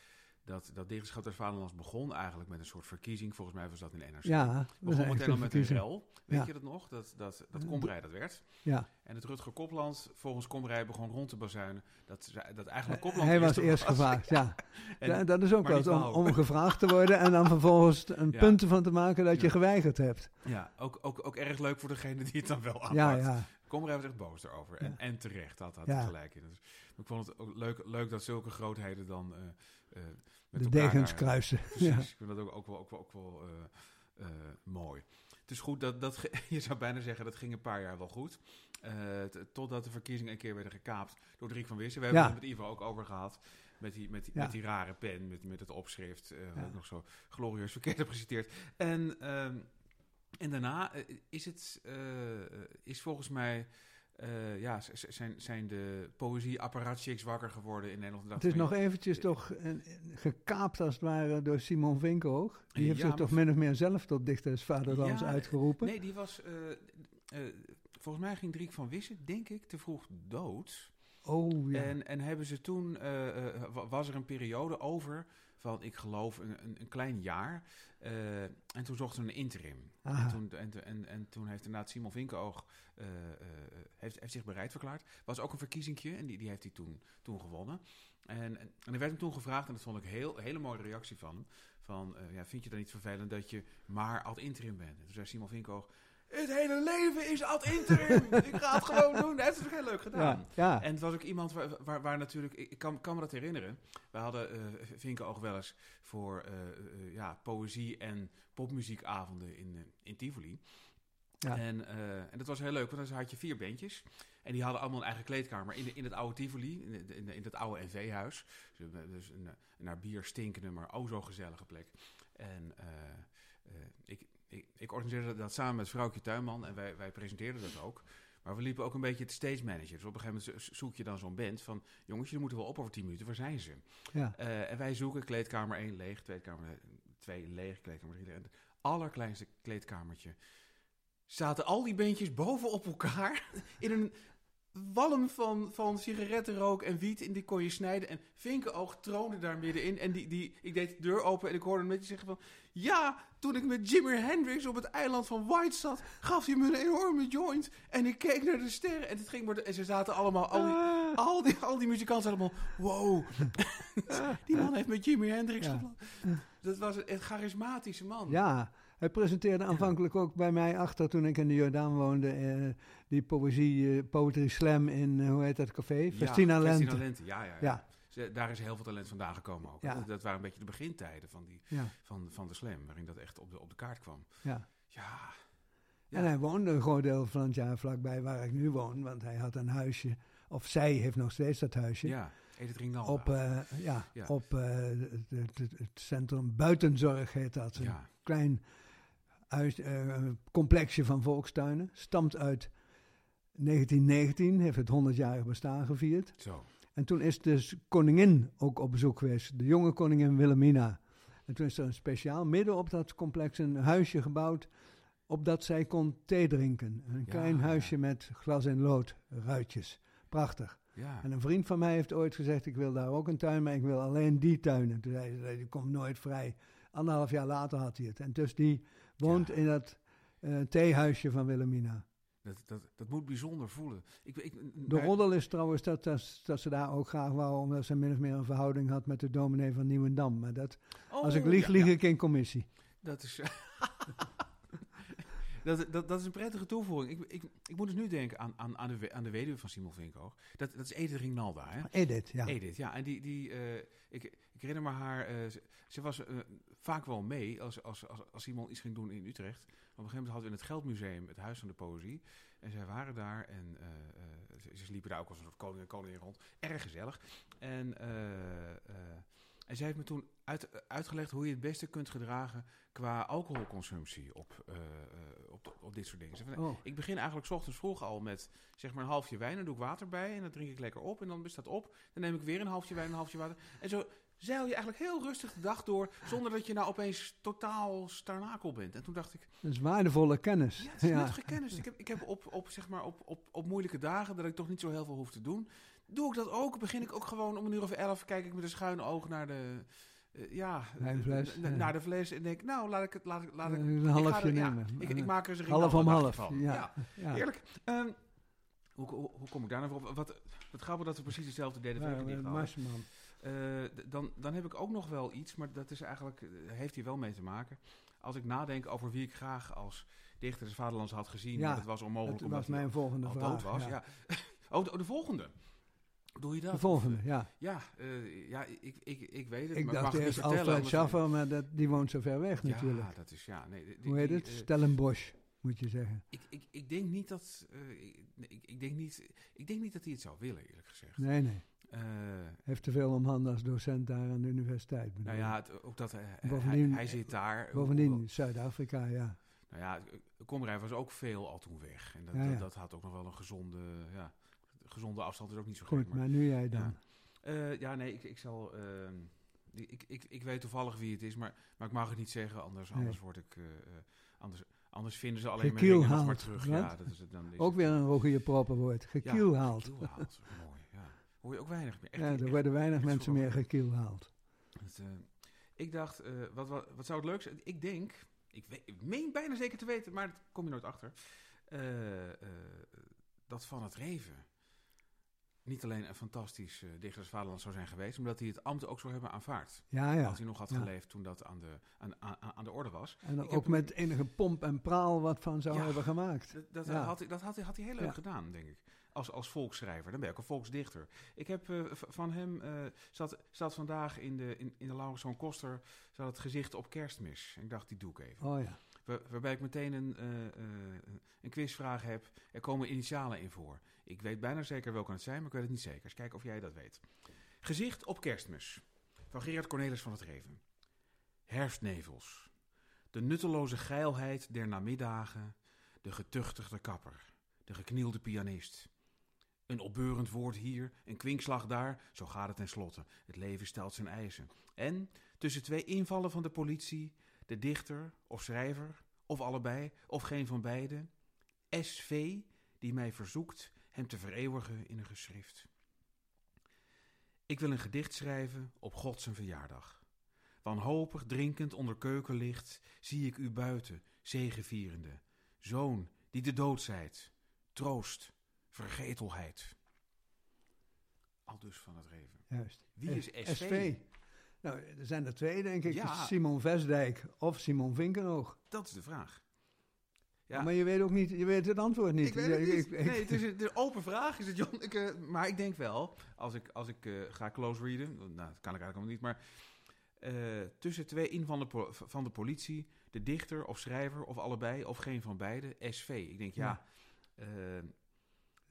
S1: Dat, dat Dichterschap des Vaderlands begon eigenlijk met een soort verkiezing. Volgens mij was dat in NRC.
S2: ja
S1: begon meteen al met een rel. Weet
S2: Ja.
S1: je dat nog? Dat, dat, dat Komrij dat werd.
S2: Ja,
S1: En het Rutger Kopland, volgens Komrij, begon rond te bazuinen. Dat, dat eigenlijk Kopland
S2: hij was eerst gevraagd, ja.
S1: En-
S2: Ja, dat is ook wat,
S1: niet
S2: om, om gevraagd te worden en dan vervolgens een
S1: Ja.
S2: punt ervan te maken dat je geweigerd hebt.
S1: Ja, ook, ook, ook erg leuk voor degene die het dan wel aanpakt.
S2: Ja, ja.
S1: Komrij was echt boos erover. En,
S2: Ja.
S1: en terecht, had
S2: Ja.
S1: hij gelijk in. Dus, ik vond het ook leuk, leuk dat zulke grootheden dan eh, eh, met
S2: De degens
S1: daar-
S2: kruisen.
S1: Precies,
S2: Ja.
S1: ik vind dat ook, ook wel, ook wel, ook wel eh, mooi. Het is goed dat, dat, je zou bijna zeggen, dat ging een paar jaar wel goed. Totdat de verkiezingen een keer werden gekaapt door Driek van Wissen. We hebben het met Ivo ook over gehad. Met die, met die,
S2: Ja.
S1: met die rare pen, met, met het opschrift.
S2: Ja.
S1: nog zo glorieus verkeerd heb geciteerd. En, ehm, en daarna eh, is het, eh, is volgens mij... eh, ja, zijn, zijn de poëzie-apparatchiks wakker geworden in Nederland.
S2: Het is nog eventjes toch eh, gekaapt als het ware door Simon Vinkenhoog. Die heeft
S1: Ja,
S2: zich toch min of meer zelf tot dichter des vaderlands
S1: Ja,
S2: uitgeroepen.
S1: Nee, die was. volgens mij ging Driek van Wissen, denk ik, te vroeg dood.
S2: Oh ja.
S1: En, en hebben ze toen. wa- was er een periode over. Van, ik geloof, een, een, een klein jaar. eh, en toen zochten ze een interim. En toen, en, en, en toen heeft inderdaad Simon Vinkenoog. eh, eh, heeft, heeft zich bereid verklaard. Was ook een verkiezingje en die, die heeft hij toen, toen gewonnen. En, en, er werd hem toen gevraagd, en dat vond ik een heel, hele mooie reactie van hem. Van, ja, vind je dan niet vervelend dat je maar ad interim bent? En toen zei Simon Vinkoog, het hele leven is ad interim. ik ga het gewoon doen. Hij heeft het ook heel leuk gedaan.
S2: ja, ja.
S1: En het was ook iemand waar, waar, waar natuurlijk, ik kan, kan me dat herinneren. We hadden eh Vinkenoog wel eens voor eh, eh, ja, poëzie en popmuziekavonden in, in Tivoli.
S2: Ja.
S1: En, en dat was heel leuk, want dan had je vier bandjes. En die hadden allemaal een eigen kleedkamer in, de, in het oude Tivoli, in, de, in, de- in het oude NV-huis. Dus, dus een, naar bier stinkende, maar oh zo gezellige plek. En eh, ik, organiseerde dat samen met vrouwtje Tuinman en wij, wij presenteerden dat ook. Maar we liepen ook een beetje te stage manager. Dus op een gegeven moment zo- zoek je dan zo'n band van... jongens, jullie moeten wel op over 10 minuten, waar zijn ze?
S2: ja.
S1: Eh, en wij zoeken kleedkamer 1 leeg, kleedkamer 2 leeg, kleedkamer 3 leeg. En het allerkleinste kleedkamertje zaten al die beentjes bovenop elkaar in een walm van, van sigarettenrook en wiet. En die kon je snijden. En Vinkenoog troonde daar middenin. En die, die, ik deed de deur open en ik hoorde hem net zeggen van... Ja, toen ik met Jimi Hendrix op het eiland van White zat... gaf hij me een enorme joint. En ik keek naar de sterren. En, het ging maar de- en ze zaten allemaal... Al die,
S2: Ah,
S1: al die, al die muzikanten allemaal, wow, die man heeft met Jimi Hendrix
S2: Ja.
S1: Dat was een, een charismatische man.
S2: ja, hij presenteerde aanvankelijk ook bij mij achter toen ik in de Jordaan woonde. eh, die poëzie, eh, poetry slam in, eh, hoe heet dat café?
S1: Ja,
S2: Festina Lente.
S1: Festina Lente, ja, ja, ja.
S2: Ja.
S1: Daar is heel veel talent vandaan gekomen ook.
S2: Ja.
S1: Dat, dat waren een beetje de begintijden van, die,
S2: Ja,
S1: van, van de slam, waarin dat echt op de, op de kaart kwam.
S2: ja.
S1: Ja, Ja.
S2: En hij woonde een groot deel van het jaar vlakbij waar ik nu woon. Want hij had een huisje, of zij heeft nog steeds dat huisje.
S1: ja.
S2: Op, ja,
S1: Ja.
S2: op het, het- het- het centrum buitenzorg heet dat. Een
S1: ja,
S2: klein huis, eh, complexje van volkstuinen. Stamt uit 1919, heeft het 100-jarig bestaan gevierd.
S1: zo.
S2: En toen is dus koningin ook op bezoek geweest. De jonge koningin Wilhelmina. En toen is er een speciaal midden op dat complex een huisje gebouwd. Opdat zij kon thee drinken. Een
S1: Ja,
S2: klein
S1: ja.
S2: huisje met glas en lood, ruitjes. Prachtig.
S1: Ja.
S2: En een vriend van mij heeft ooit gezegd: Ik wil daar ook een tuin, maar ik wil alleen die tuinen. Toen zei hij: Die komt nooit vrij. Anderhalf jaar later had hij het. En dus die woont
S1: Ja.
S2: in dat eh, theehuisje van Wilhelmina.
S1: Dat, dat, dat moet bijzonder voelen. Ik, ik,
S2: De roddel is trouwens dat, dat, dat ze daar ook graag wou, omdat ze min of meer een verhouding had met de dominee van Nieuwendam. Maar dat, als ik
S1: Oh,
S2: lieg,
S1: ja,
S2: lieg
S1: ja.
S2: ik in commissie.
S1: Dat is. dat, dat, dat is een prettige toevoeging. Ik, ik, ik moet dus nu denken aan, aan, aan, de, aan de weduwe van Simon Vinkoog. Dat, dat is Edith Rinalda, hè?
S2: Edith, ja.
S1: Edith, ja. En die, die eh, ik, ik herinner me haar, eh, ze, ze was eh, vaak wel mee als, als, als, als Simon iets ging doen in Utrecht. Op een gegeven moment hadden we in het Geldmuseum het Huis van de Poëzie. En zij waren daar en ze, ze liepen daar ook als een soort koning en koningin rond. Erg gezellig. En, en zij heeft me toen uit, uitgelegd hoe je het beste kunt gedragen qua alcoholconsumptie op, eh, eh, op, op dit soort dingen. Ze zei van,
S2: Oh,
S1: ik begin eigenlijk 's ochtends vroeg al met zeg maar een halfje wijn. Dan doe ik water bij en dan drink ik lekker op. En dan is dat op. Dan neem ik weer een halfje wijn, een halfje water. En zo zeil je eigenlijk heel rustig de dag door. Zonder dat je nou opeens totaal starnakel bent. En toen dacht ik,
S2: dat is waardevolle kennis.
S1: ja, het is nuttige kennis. Ik heb, ik heb op, op, zeg maar op, op, op moeilijke dagen dat ik toch niet zo heel veel hoef te doen. Doe ik dat ook? Begin ik ook gewoon om een uur of elf. Kijk ik met een schuine oog naar de... eh, ja, naar de fles en denk, nou, laat ik het, laat ik, laat ik,
S2: Eh, een halfje
S1: ja,
S2: nemen.
S1: ik, ik maak er een
S2: half om half.
S1: van.
S2: Ja. Ja.
S1: Heerlijk. Ehm, hoe, hoe, hoe kom ik daar nou op? Wat, wat grappig dat we precies hetzelfde deden.
S2: Ja, eh, Marsman.
S1: dan, dan heb ik ook nog wel iets, maar dat is eigenlijk, eh, heeft hier wel mee te maken. Als ik nadenk over wie ik graag als dichter des vaderlands had gezien,
S2: Ja,
S1: het was onmogelijk
S2: Dat
S1: omdat
S2: was mijn volgende vraag.
S1: dood was. Ja. Oh, de, de volgende. Doe je dat?
S2: De volgende, ja.
S1: Ja, eh, ja ik, ik, ik weet het.
S2: Ik
S1: maar
S2: dacht
S1: mag
S2: eerst
S1: niet vertellen,
S2: Alfred Schaffer, maar dat, die woont zo ver weg natuurlijk.
S1: Ja, dat is ja. Nee, die-
S2: Hoe heet
S1: die,
S2: het?
S1: eh,
S2: Stellenbosch, moet je zeggen.
S1: ik, ik, ik denk niet dat. eh, ik, ik, denk niet, ik denk niet dat hij het zou willen, eerlijk gezegd.
S2: Nee, nee. Heeft te veel om handen als docent daar aan de universiteit. bedoel
S1: nou ja, het- ook dat hij, hij- zit daar.
S2: Bovendien, Zuid-Afrika, ja.
S1: Nou ja, Komrij was ook veel al toen weg. En dat,
S2: Ja, ja.
S1: dat, dat had ook nog wel een gezonde, ja, gezonde afstand is ook niet zo.
S2: Goed, maar nu jij dan.
S1: ja. Eh, ja, nee, ik, ik zal. ehm, ik, ik, ik weet toevallig wie het is, maar, maar ik mag het niet zeggen, anders,
S2: Nee.
S1: anders word ik. eh, eh, anders, anders vinden ze alleen mijn nog maar terug.
S2: wat?
S1: Ja, dat is het dan. Is
S2: Ook weer een Rogier Proppenwoord.
S1: Ja,
S2: Gekielhaald.
S1: gekielhaald. Mooi, ja. Hoor je ook weinig meer. Echt,
S2: Ja, er
S1: echt-
S2: worden weinig
S1: echt
S2: mensen meer gekielhaald.
S1: Het, ik dacht, wat, wat, wat zou het leuk zijn? Ik denk, ik, weet, ik meen bijna zeker te weten, maar daar kom je nooit achter. dat Van het Reven niet alleen een fantastisch eh dichter des vaderlands zou zijn geweest, maar dat hij het ambt ook zou hebben aanvaard.
S2: Ja, ja.
S1: Als hij nog had
S2: ja.
S1: geleefd toen dat aan de, aan, aan, aan de orde was.
S2: En
S1: Ik
S2: ook met enige pomp en praal wat van zou
S1: Ja.
S2: hebben gemaakt.
S1: Dat, dat,
S2: Ja.
S1: had, hij- dat had, hij- had hij heel leuk gedaan, denk ik. Als, als volksschrijver. Dan ben ook een volksdichter. Ik heb eh, van hem, eh zat, zat vandaag in de, in, in de Laurens van Koster, zat het gezicht op kerstmis. Ik dacht, die doe ik even.
S2: Oh ja.
S1: Waar- waarbij ik meteen een, eh, eh, een quizvraag heb. Er komen initialen in voor. Ik weet bijna zeker welke het zijn, maar ik weet het niet zeker. Dus kijk of jij dat weet. Gezicht op kerstmis. Van Gerard Cornelis van het Reven. Herfstnevels. De nutteloze geilheid der namiddagen. De getuchtigde kapper. De geknielde pianist. Een opbeurend woord hier, een kwinkslag daar, zo gaat het tenslotte. Het leven stelt zijn eisen. En tussen twee invallen van de politie, de dichter of schrijver, of allebei, of geen van beiden, SV, die mij verzoekt hem te vereeuwigen in een geschrift. Ik wil een gedicht schrijven op God zijn verjaardag. Wanhopig drinkend onder keukenlicht zie ik u buiten, zegevierende. Zoon die de dood zijt, troost, vergetelheid. Al dus van het Reven.
S2: Juist.
S1: Wie is
S2: Eh,
S1: SV?
S2: Nou, er zijn er twee, denk ik.
S1: Ja.
S2: Simon Vesdijk of Simon Vinkenoog.
S1: Dat is de vraag. Ja.
S2: Maar je weet ook niet, je weet het antwoord niet.
S1: Ik weet het
S2: Ja,
S1: niet. nee, het is een, open vraag, is het John? Ik, eh, maar ik denk wel, als ik, als ik eh, ga close readen, nou, dat kan ik eigenlijk allemaal niet, maar eh, tussen twee in van de, van de politie, de dichter of schrijver of allebei of geen van beide, SV. Ik denk ja, eh,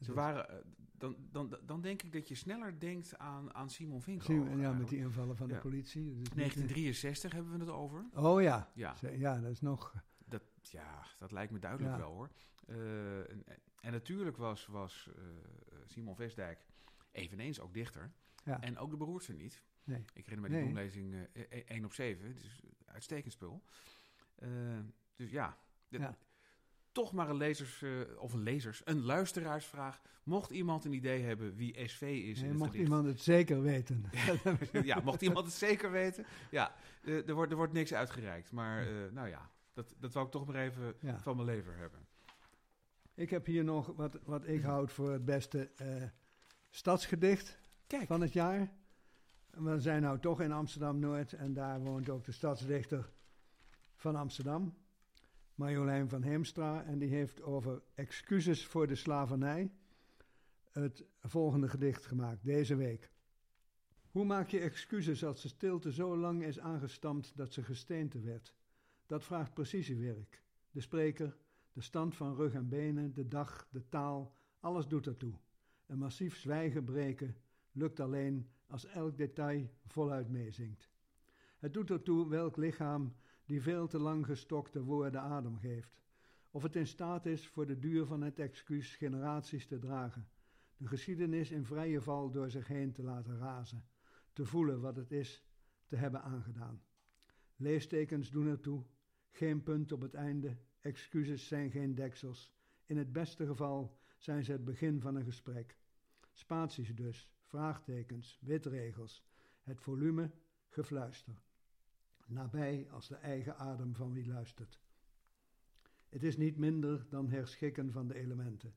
S1: ze waren, eh, dan, dan, dan denk ik dat je sneller denkt aan, aan Simon Vinko.
S2: Simon- ja, met die invallen van de politie. Dus niet-
S1: 1963 hebben we het over.
S2: Oh ja.
S1: Ja.
S2: Ja, dat is nog...
S1: Dat, ja, dat lijkt me duidelijk
S2: Ja.
S1: wel hoor. Eh, en, en natuurlijk was, was eh, Simon Vestdijk eveneens ook dichter.
S2: Ja.
S1: En ook de beroerte niet.
S2: Nee.
S1: Ik herinner me die eh 1 op 7. Het is uitstekend spul. Eh, dus ja, de-
S2: Ja.
S1: Toch maar een lezers, eh, of een lezers, een luisteraarsvraag. Mocht iemand een idee hebben wie SV is in
S2: Nee,
S1: het
S2: mocht
S1: gedicht.
S2: iemand het zeker weten.
S1: ja, mocht iemand het zeker weten. Ja, eh, er, wordt, er wordt niks uitgereikt. Maar eh, nou ja, dat, dat wou ik toch maar even
S2: Ja.
S1: van mijn lever hebben.
S2: Ik heb hier nog wat, wat ik houd voor het beste stadsgedicht
S1: Kijk.
S2: van het jaar. We zijn nou toch in Amsterdam-Noord en daar woont ook de stadsdichter van Amsterdam. Marjolein van Heemstra. En die heeft over excuses voor de slavernij het volgende gedicht gemaakt, deze week. Hoe maak je excuses als de stilte zo lang is aangestampt dat ze gesteente werd? Dat vraagt precisiewerk. De spreker, de stand van rug en benen, de dag, de taal, alles doet ertoe. Een massief zwijgen breken lukt alleen als elk detail voluit meezingt. Het doet ertoe welk lichaam die veel te lang gestokte woorden adem geeft. Of het in staat is voor de duur van het excuus generaties te dragen. De geschiedenis in vrije val door zich heen te laten razen. Te voelen wat het is te hebben aangedaan. Leestekens doen ertoe. Geen punt op het einde. Excuses zijn geen deksels. In het beste geval zijn ze het begin van een gesprek. Spaties dus, vraagtekens, witregels. Het volume, gefluister nabij als de eigen adem van wie luistert. Het is niet minder dan herschikken van de elementen.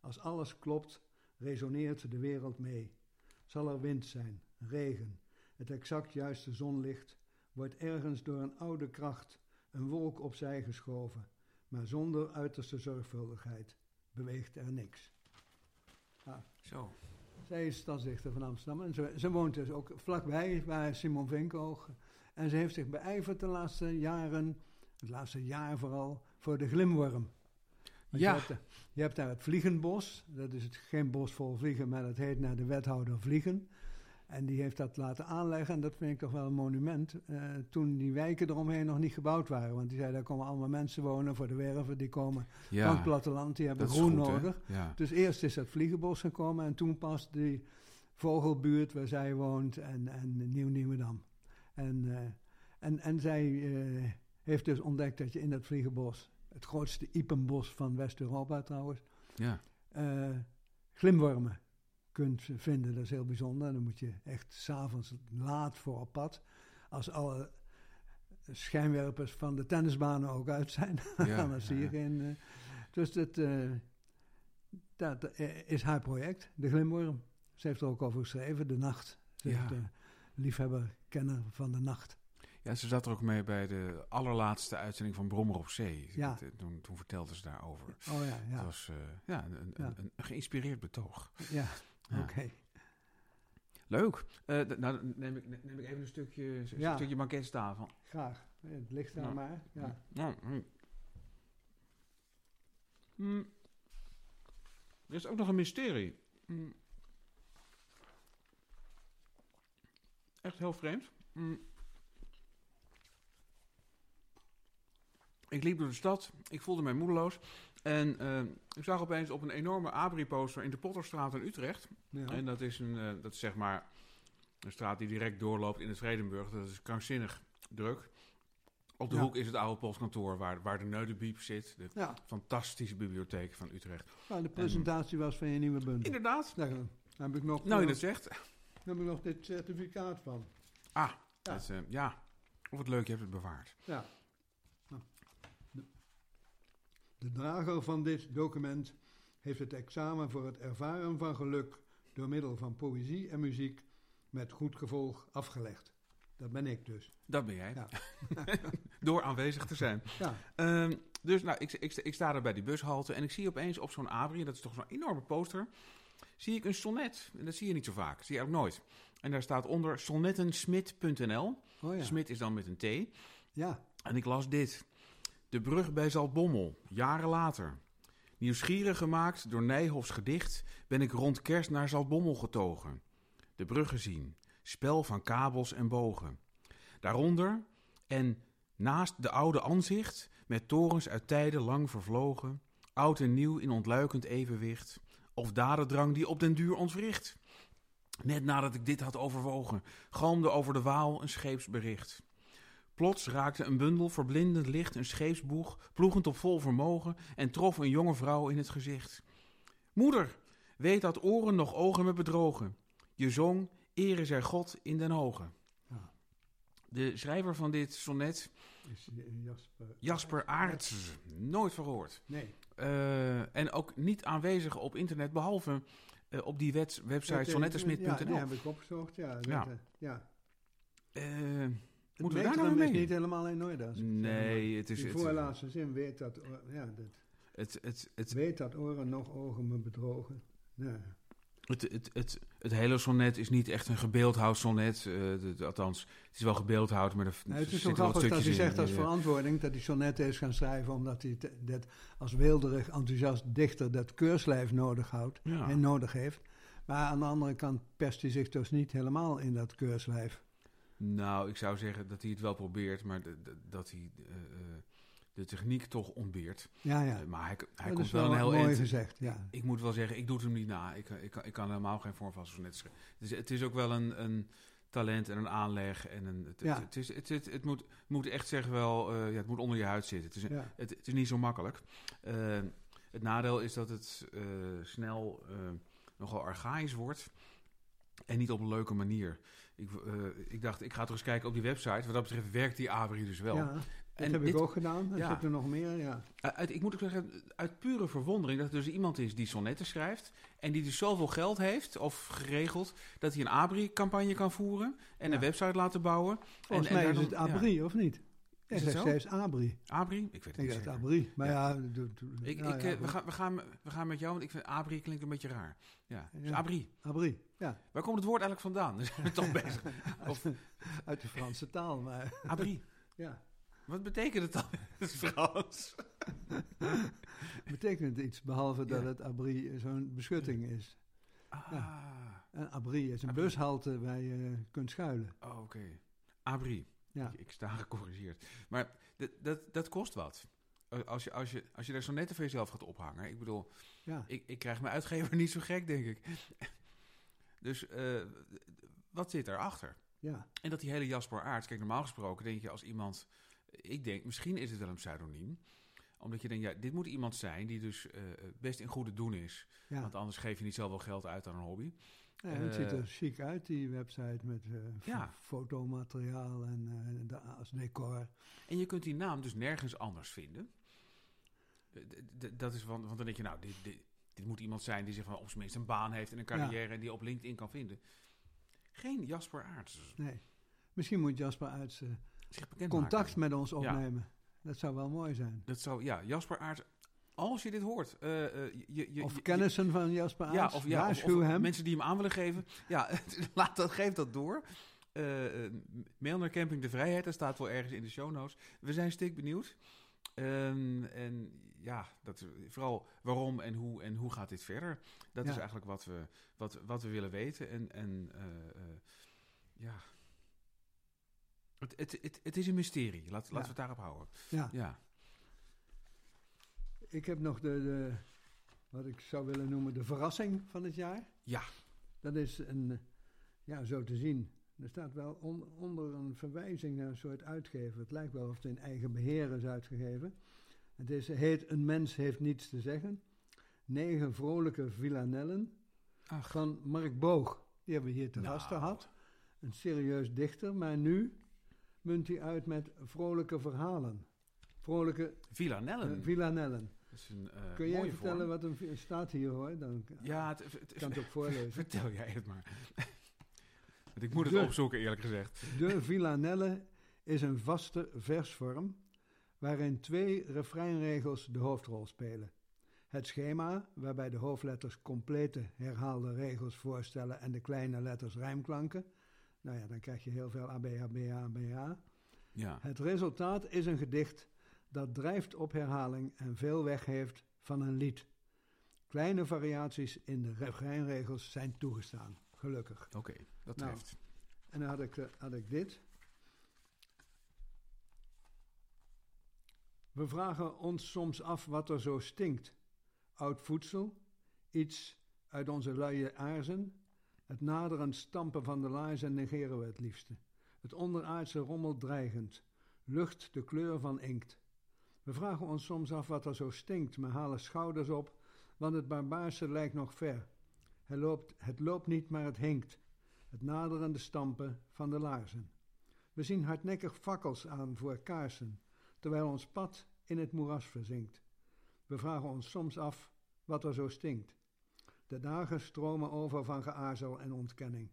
S2: Als alles klopt, resoneert de wereld mee. Zal er wind zijn, regen, het exact juiste zonlicht, wordt ergens door een oude kracht een wolk opzij geschoven, maar zonder uiterste zorgvuldigheid beweegt er niks.
S1: Ah. Zo.
S2: Zij is stadsdichter van Amsterdam en ze, ze, woont dus ook vlakbij waar Simon Vinkoog en ze heeft zich beijverd de laatste jaren, het laatste jaar vooral, voor de glimworm.
S1: ja.
S2: Je hebt, je hebt, daar het Vliegenbos. Dat is het, geen bos vol vliegen, maar dat heet naar de wethouder Vliegen. En die heeft dat laten aanleggen en dat vind ik toch wel een monument. Uh, toen die wijken eromheen nog niet gebouwd waren. Want die zei, daar komen allemaal mensen wonen voor de werven. Die komen ja, van het platteland, die hebben groen nodig.
S1: Ja.
S2: Dus eerst is dat Vliegenbos gekomen en toen pas die vogelbuurt waar zij woont en, en Nieuw-Nieuwedam. En, uh, en, en zij uh, heeft dus ontdekt dat je in dat vliegenbos, het grootste ipenbos van West-Europa trouwens,
S1: ja.
S2: uh, glimwormen kunt vinden. Dat is heel bijzonder. Dan moet je echt s'avonds laat voor op pad. Als alle schijnwerpers van de tennisbanen ook uit zijn, ja, dan zie je geen... dus dat, dat is haar project, de glimworm. Ze heeft er ook over geschreven, De Nacht. Ze
S1: ja.
S2: heeft, liefhebber, kenner van de nacht.
S1: Ja, ze zat er ook mee bij de allerlaatste uitzending van Brommer op Zee.
S2: Ja.
S1: Toen, toen vertelde ze daarover.
S2: Oh ja, ja.
S1: Het was uh, ja, een, ja. Een, een, geïnspireerd betoog.
S2: Ja, ja. oké. Okay.
S1: Leuk. Uh, nou, neem ik, neem ik even een stukje, een ja. stukje banketstafel.
S2: Graag. Het ligt daar maar. Ja.
S1: Mm. Mm. Er is ook nog een mysterie. Mm. Echt heel vreemd. Mm. Ik liep door de stad, ik voelde mij moedeloos. En uh, ik zag opeens op een enorme Abri-poster in de Potterstraat in Utrecht.
S2: Ja.
S1: En dat is, een, uh, dat is zeg maar een straat die direct doorloopt in het Vredenburg. Dat is krankzinnig druk. Op de
S2: Ja.
S1: hoek is het oude postkantoor waar, waar de Neudebiep zit. De
S2: Ja.
S1: fantastische bibliotheek van Utrecht.
S2: Nou, de presentatie was van je nieuwe bundel.
S1: Inderdaad.
S2: Daar heb ik nog,
S1: Nou, je
S2: eh,
S1: dat zegt.
S2: Heb ik nog dit certificaat van.
S1: Ah,
S2: Ja.
S1: dat is, eh, ja. Of het leuk, je hebt het bewaard.
S2: Ja. Nou, De, de drager van dit document heeft het examen voor het ervaren van geluk door middel van poëzie en muziek met goed gevolg afgelegd. Dat ben ik dus.
S1: Dat ben jij.
S2: Ja.
S1: Door aanwezig te zijn.
S2: Ja,
S1: Ehm, dus nou, ik, ik, ik sta daar bij die bushalte en ik zie opeens op zo'n abri, dat is toch zo'n enorme poster, zie ik een sonnet. En dat zie je niet zo vaak, zie je ook nooit. En daar staat onder sonnettensmit.nl.
S2: oh ja.
S1: Smit is dan met een T.
S2: Ja,
S1: En ik las dit. De brug bij Zaltbommel, jaren later. Nieuwsgierig gemaakt door Nijhoffs gedicht ben ik rond kerst naar Zaltbommel getogen. De brug gezien, spel van kabels en bogen. Daaronder en naast de oude aanzicht met torens uit tijden lang vervlogen, oud en nieuw in ontluikend evenwicht, of dadendrang die op den duur ontwricht. Net nadat ik dit had overwogen, galmde over de Waal een scheepsbericht. Plots raakte een bundel verblindend licht een scheepsboeg, ploegend op vol vermogen, en trof een jonge vrouw in het gezicht. Moeder, weet dat oren nog ogen me bedrogen. Je zong, ere zij God in den hogen.
S2: Ja.
S1: De schrijver van dit sonnet,
S2: is eh, Jasper.
S1: Jasper Aarts, nooit verhoord.
S2: Nee.
S1: Eh, en ook niet aanwezig op internet, behalve eh, op die wet, website
S2: Ja, die
S1: sonnettensmit.nl.
S2: heb ik opgezocht, ja.
S1: Ja.
S2: ja. Het
S1: Moeten we daar nou mee?
S2: is niet helemaal in orde. zeg.
S1: Nee, het is...
S2: Die
S1: Het,
S2: voorlaatste zin weet dat, oor- ja, dat,
S1: het, het, het,
S2: weet dat oren nog ogen me bedrogen. Ja.
S1: Het, het, het, het hele sonnet is niet echt een gebeeldhouwd sonnet. eh, de- de- althans, het is wel gebeeldhouwd, maar er
S2: Nou, het is zo grappig dat hij
S1: in.
S2: zegt als verantwoording dat hij sonnetten is gaan schrijven omdat hij dat als weelderig enthousiast dichter dat keurslijf nodig houdt
S1: ja.
S2: en nodig heeft. Maar aan de andere kant perst hij zich dus niet helemaal in dat keurslijf.
S1: Nou, ik zou zeggen dat hij het wel probeert, maar dat hij eh, eh, de techniek toch ontbeert.
S2: Ja, ja.
S1: Eh, maar hij, hij komt wel een heel
S2: mooi
S1: eind.
S2: gezegd, ja.
S1: Ik moet wel zeggen, ik doe het hem niet na. Ik, ik, kan- ik kan helemaal geen vorm van sonnet schrijven. Dus het is ook wel een, een talent en een aanleg. En een, het,
S2: Ja.
S1: het, is, het, het, het moet, moet echt zeggen wel, eh, ja, het moet onder je huid zitten. Het is,
S2: ja.
S1: het, het is niet zo makkelijk. Eh, het nadeel is dat het eh, snel eh, nogal archaïs wordt. En niet op een leuke manier. Ik, eh, ik dacht, ik ga toch eens kijken op die website. Wat dat betreft werkt die Avery dus wel.
S2: ja. Dat
S1: En
S2: heb
S1: dit-
S2: ik ook gedaan. Er
S1: ja.
S2: zitten nog meer, ja.
S1: Uit, ik moet ook zeggen, uit pure verwondering dat er dus iemand is die sonnetten schrijft. En die dus zoveel geld heeft, of geregeld, dat hij een Abri-campagne kan voeren. En
S2: Ja.
S1: een website laten bouwen.
S2: Volgens
S1: en
S2: mij is
S1: dan-
S2: het
S1: ja.
S2: Abri, of niet?
S1: Is het
S2: is Abri.
S1: Abri? Ik weet het
S2: Ik
S1: niet zeker.
S2: Abri. Maar
S1: Ja. Ik,
S2: nou
S1: ik,
S2: ja,
S1: eh, we, gaan, we, gaan, we gaan met jou, want ik vind Abri klinkt een beetje raar. Ja, dus. Abri.
S2: Abri, ja.
S1: Waar komt het woord eigenlijk vandaan? Dus toch bezig. Of
S2: Uit de Franse taal, maar
S1: Abri.
S2: ja.
S1: Wat betekent het dan in het Frans?
S2: Betekent iets, behalve dat het Abri zo'n beschutting is.
S1: Ah,
S2: Een abri is een
S1: Abri.
S2: bushalte waar je kunt schuilen.
S1: oh, oké. Abri.
S2: Ja.
S1: Ik, ik sta gecorrigeerd. Maar dat, dat, dat kost wat. Eh, Als je, als, je, als je daar zo net voor jezelf gaat ophangen. Ik bedoel,
S2: Ja.
S1: ik, ik krijg mijn uitgever niet zo gek, denk ik. Dus eh, wat zit daarachter?
S2: ja.
S1: En dat die hele Jasper Aarts, kijk, normaal gesproken denk je als iemand, ik denk, misschien is het wel een pseudoniem. Omdat je denkt, ja, dit moet iemand zijn die dus eh, best in goede doen is.
S2: ja.
S1: Want anders geef je niet zoveel geld uit aan een hobby.
S2: Ja, het ziet
S1: eh,
S2: er chic uit, die website met eh,
S1: Ja.
S2: fotomateriaal en de, als decor.
S1: En je kunt die naam dus nergens anders vinden. D- Dat is van, want dan denk je, nou, dit, dit, dit moet iemand zijn die zich van op zijn minst een baan heeft en een carrière en die op LinkedIn kan vinden. Geen Jasper Aarts.
S2: Nee. Misschien moet Jasper zijn
S1: Zich bekend
S2: contact
S1: maken.
S2: met ons opnemen. Dat zou wel mooi zijn.
S1: Dat zou, ja, Jasper Aarts. Als je dit hoort, eh, je, je,
S2: Of
S1: je-
S2: kennissen van Jasper
S1: Ja,
S2: Aarts,
S1: of, ja, of,
S2: hem.
S1: mensen die hem aan willen geven. Ja, laat dat, geef dat door. Eh, mail naar Camping de Vrijheid, dat staat wel ergens in de show notes. We zijn stik benieuwd. Ehm, en ja, dat, vooral waarom en hoe en hoe gaat dit verder. Dat
S2: Ja.
S1: is eigenlijk wat we, wat, wat we willen weten. En, en ja, het, het, het, het is een mysterie. Laat, Laten we het daarop houden.
S2: Ja.
S1: Ja,
S2: Ik heb nog de, de, wat ik zou willen noemen, de verrassing van het jaar.
S1: Ja.
S2: Dat is een, ja, zo te zien. Er staat wel on- onder een verwijzing naar een soort uitgever. Het lijkt wel of het in eigen beheer is uitgegeven. Het is, heet Een mens heeft niets te zeggen. Negen vrolijke villanellen
S1: Ach.
S2: van Mark Boog. Die hebben we hier te
S1: Nou.
S2: gast gehad. Een serieus dichter, maar nu munt hij uit met vrolijke verhalen. Vrolijke
S1: Villa
S2: eh,
S1: Nellen.
S2: villanellen.
S1: Is een eh,
S2: Kun jij vertellen
S1: vorm.
S2: wat een staat hier hoor? Dan
S1: Ja, het, het,
S2: kan het ook voorlezen.
S1: Vertel jij het maar. Want ik moet het
S2: De-
S1: opzoeken, eerlijk gezegd.
S2: De villanelle is een vaste versvorm waarin twee refreinregels de hoofdrol spelen. Het schema, waarbij de hoofdletters complete herhaalde regels voorstellen en de kleine letters rijmklanken. Nou ja, dan krijg je heel veel ABABA.
S1: Ja.
S2: Het resultaat is een gedicht dat drijft op herhaling en veel weg heeft van een lied. Kleine variaties in de refreinregels zijn toegestaan, gelukkig.
S1: Oké, dat
S2: Nou.
S1: treft.
S2: En dan had ik, eh, had ik dit. We vragen ons soms af wat er zo stinkt. Oud voedsel, iets uit onze luie aarzen. Het naderend stampen van de laarzen negeren we het liefste. Het onderaardse rommelt dreigend. Lucht de kleur van inkt. We vragen ons soms af wat er zo stinkt, maar halen schouders op, want het barbaarse lijkt nog ver. Het loopt, het loopt niet, maar het hinkt het naderende stampen van de laarzen. We zien hardnekkig fakkels aan voor kaarsen, terwijl ons pad in het moeras verzinkt. We vragen ons soms af wat er zo stinkt. De dagen stromen over van geaarzel en ontkenning.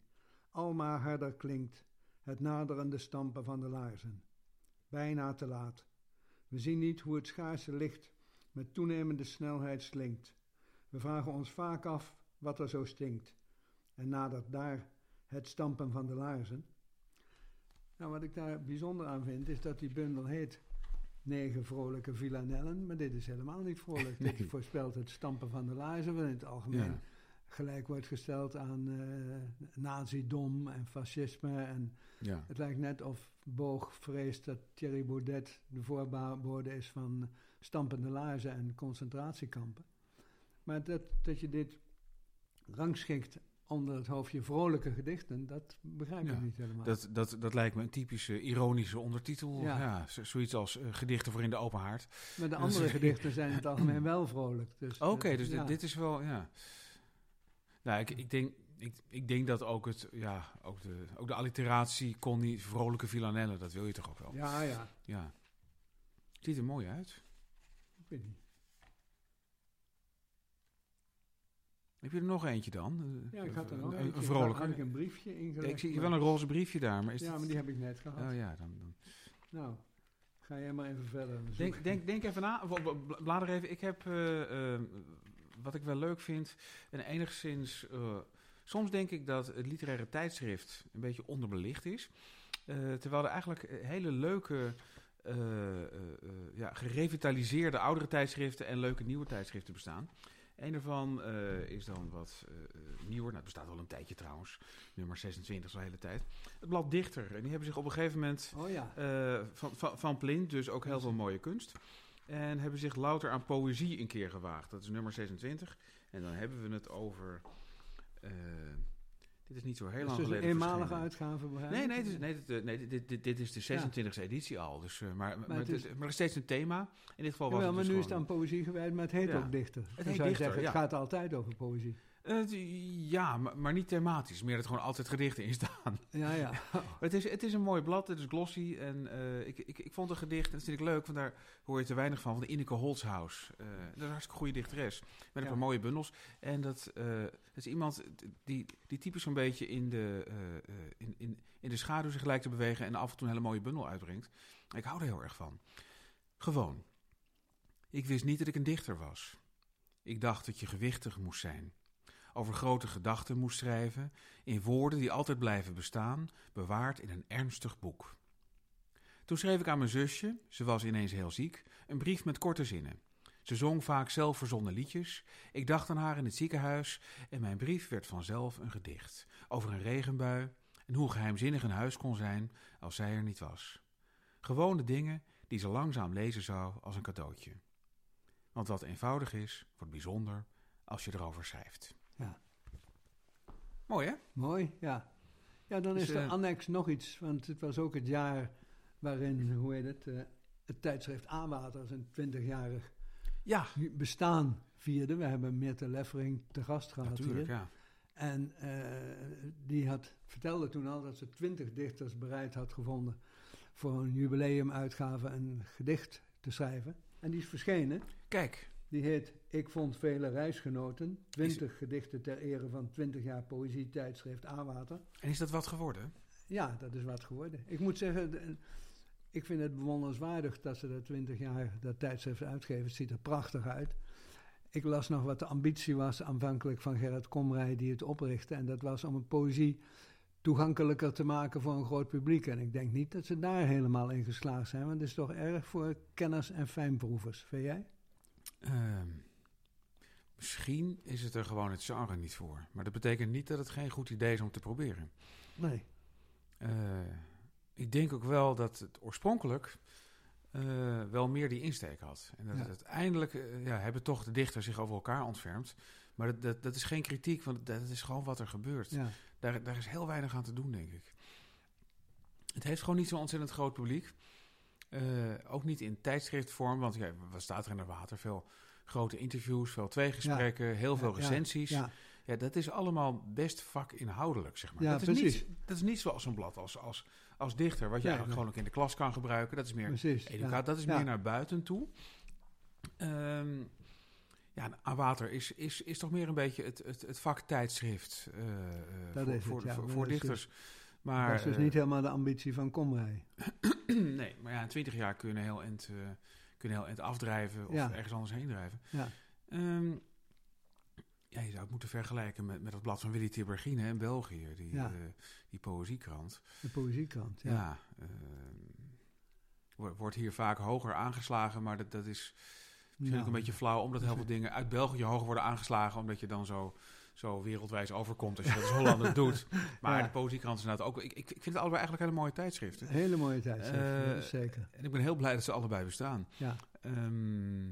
S2: Almaar harder klinkt het naderende stampen van de laarzen. Bijna te laat. We zien niet hoe het schaarse licht met toenemende snelheid slinkt. We vragen ons vaak af wat er zo stinkt. En nadert daar het stampen van de laarzen. Nou, wat ik daar bijzonder aan vind, is dat die bundel heet Negen vrolijke villanellen. Maar dit is helemaal niet vrolijk.
S1: Nee.
S2: Dit voorspelt het stampen van de laarzen, wat in het algemeen
S1: Ja.
S2: gelijk wordt gesteld aan eh nazidom en fascisme. En
S1: Ja.
S2: het lijkt net of Boog vreest dat Thierry Baudet de voorbode is van stampende laarzen en concentratiekampen. Maar dat, dat je dit rangschikt onder het hoofdje vrolijke gedichten, dat begrijp
S1: Ja,
S2: ik niet helemaal.
S1: Dat, dat, dat lijkt me een typische ironische ondertitel. Ja. Zoiets als eh, gedichten voor in de open haard.
S2: maar de
S1: dat
S2: andere gedichten zijn in het algemeen wel vrolijk. Dus,
S1: Oké,
S2: dat-
S1: dus dit-
S2: ja.
S1: dit is wel, ja. Nou, ik, ik, denk, ik, ik denk dat ook, het, ja, ook, de, ook de alliteratie kon niet vrolijke villanelle, dat wil je toch ook wel?
S2: Ja, ja.
S1: Ja. Ziet er mooi uit.
S2: Ik weet niet.
S1: Heb je er nog eentje dan? Eh,
S2: Ja, ik had er nog
S1: een,
S2: eentje.
S1: een
S2: Daar
S1: vrolijke.
S2: had ik een briefje ingelegd.
S1: ik zie
S2: maar-
S1: wel een roze briefje daar, maar is
S2: Ja, maar die heb ik net gehad.
S1: Oh ja, dan, dan.
S2: Nou, ga jij maar even verder.
S1: Denk, denk, denk even na, blader even. Ik heb, eh, eh, wat ik wel leuk vind, en enigszins... soms denk ik dat het literaire tijdschrift een beetje onderbelicht is. Terwijl er eigenlijk hele leuke, ja, gerevitaliseerde oudere tijdschriften en leuke nieuwe tijdschriften bestaan. Een daarvan eh, is dan wat eh, nieuwer. Nou, het bestaat al een tijdje trouwens. Nummer 26 is al de hele tijd. Het blad Dichter. En die hebben zich op een gegeven moment
S2: Oh ja.
S1: van, van, van Plint, dus ook heel veel mooie kunst. En hebben zich louter aan poëzie een keer gewaagd. Dat is nummer 26. En dan hebben we het over. Dit is niet zo heel
S2: Het
S1: lang
S2: is dus een
S1: geleden.
S2: eenmalige
S1: verschenen.
S2: uitgave. begrijp
S1: Nee, nee, het is, nee, dit, eh, nee dit, dit, dit is de 26e editie al. Dus, eh, maar, maar,
S2: het
S1: het
S2: is-
S1: maar er is steeds een thema. In dit geval was het
S2: maar
S1: dus
S2: nu is het
S1: gewoon-
S2: aan poëzie gewijd, maar het heet
S1: Ja.
S2: ook dichter. Dan
S1: heet
S2: zou je
S1: dichter,
S2: zeggen,
S1: ja.
S2: het gaat altijd over poëzie.
S1: Eh, ja, maar, maar niet thematisch. Meer dat gewoon altijd gedichten in staan.
S2: Ja, ja.
S1: Het, is, het is een mooi blad, het is glossy. En eh, ik, ik, ik vond een gedicht, en dat vind ik leuk, want daar hoor je te weinig van, van de Ineke Holzhaus. Eh, dat is een hartstikke goede dichteres. Met een
S2: Ja.
S1: paar mooie bundels. En dat, dat is iemand die, die typisch een beetje in de, in, in, in de schaduw zich lijkt te bewegen en af en toe een hele mooie bundel uitbrengt. Ik hou er heel erg van. Gewoon. Ik wist niet dat ik een dichter was. Ik dacht dat je gewichtig moest zijn. Over grote gedachten moest schrijven, in woorden die altijd blijven bestaan, bewaard in een ernstig boek. Toen schreef ik aan mijn zusje, ze was ineens heel ziek, een brief met korte zinnen. Ze zong vaak zelf verzonnen liedjes. Ik dacht aan haar in het ziekenhuis en mijn brief werd vanzelf een gedicht over een regenbui en hoe geheimzinnig een huis kon zijn als zij er niet was. Gewone dingen die ze langzaam lezen zou als een cadeautje. Want wat eenvoudig is, wordt bijzonder als je erover schrijft.
S2: Ja.
S1: Mooi hè?
S2: Mooi, ja. Ja, dan
S1: Dus,
S2: is de
S1: eh,
S2: annex nog iets, want het was ook het jaar waarin, hoe heet het, eh, het tijdschrift Aanwater zijn 20-jarig
S1: Ja,
S2: bestaan vierde. We hebben Meerte Leffering te gast gehad
S1: natuurlijk.
S2: hier.
S1: Ja.
S2: En eh, die had, vertelde toen al dat ze twintig dichters bereid had gevonden voor een jubileumuitgave een gedicht te schrijven. En die is verschenen.
S1: Kijk,
S2: Die heet Ik vond vele reisgenoten. 20 gedichten ter ere van 20 jaar poëzietijdschrift A-Water.
S1: en is dat wat geworden?
S2: Ja, dat is wat geworden. Ik moet zeggen, ik vind het bewonderenswaardig dat ze dat 20 jaar dat tijdschrift uitgeven. Het ziet er prachtig uit. Ik las nog wat de ambitie was aanvankelijk van Gerrit Komrij die het oprichtte. En dat was om het poëzie toegankelijker te maken voor een groot publiek. En ik denk niet dat ze daar helemaal in geslaagd zijn. Want het is toch erg voor kenners en fijnproevers. Vind jij?
S1: Ehm, misschien is het er gewoon het genre niet voor. Maar dat betekent niet dat het geen goed idee is om te proberen.
S2: Nee.
S1: Eh, ik denk ook wel dat het oorspronkelijk eh, wel meer die insteek had. En dat
S2: Ja.
S1: het uiteindelijk eh, ja, hebben toch de dichters zich over elkaar ontfermd. Maar dat, dat, dat is geen kritiek, want dat is gewoon wat er gebeurt.
S2: Ja.
S1: Daar, daar is heel weinig aan te doen, denk ik. Het heeft gewoon niet zo'n ontzettend groot publiek. Eh, ook niet in tijdschriftvorm, want ja, wat staat er in de water? Veel grote interviews, veel tweegesprekken, heel veel recensies. Ja,
S2: Ja,
S1: dat is allemaal best vakinhoudelijk, zeg maar.
S2: Ja,
S1: dat, is
S2: precies.
S1: Niet, dat is niet zoals een blad als, als, als dichter, wat je eigenlijk gewoon ook in de klas kan gebruiken. Dat is meer
S2: precies.
S1: dat is meer naar buiten toe. Ehm, ja, aan water is, is, is toch meer een beetje het, het, het vak tijdschrift eh, eh, voor,
S2: het,
S1: voor,
S2: ja.
S1: voor,
S2: is
S1: dichters. Maar,
S2: dat is dus
S1: eh,
S2: niet helemaal de ambitie van Komrij.
S1: nee, maar ja, in 20 jaar kun je een heel eind, eh, kun je een heel eind afdrijven of
S2: Ja.
S1: ergens anders heen drijven.
S2: Ja.
S1: Ehm, ja, je zou het moeten vergelijken met, met het blad van Willy Tibergine in België, die,
S2: Ja.
S1: eh, die poëziekrant.
S2: De poëziekrant, ja.
S1: Ja, ehm, wo- wordt hier vaak hoger aangeslagen, maar dat, dat is misschien
S2: Nou,
S1: ook een beetje flauw, omdat heel veel dingen uit België hoger worden aangeslagen, omdat je dan zo, zo wereldwijs overkomt als je dat als Hollander doet. Maar
S2: Ja.
S1: de poëziekrant is inderdaad ook... Ik, ik, ik vind het allebei eigenlijk hele mooie tijdschriften.
S2: Hele mooie tijdschrift,
S1: Eh,
S2: zeker.
S1: En ik ben heel blij dat ze allebei bestaan.
S2: Ja.
S1: Ehm,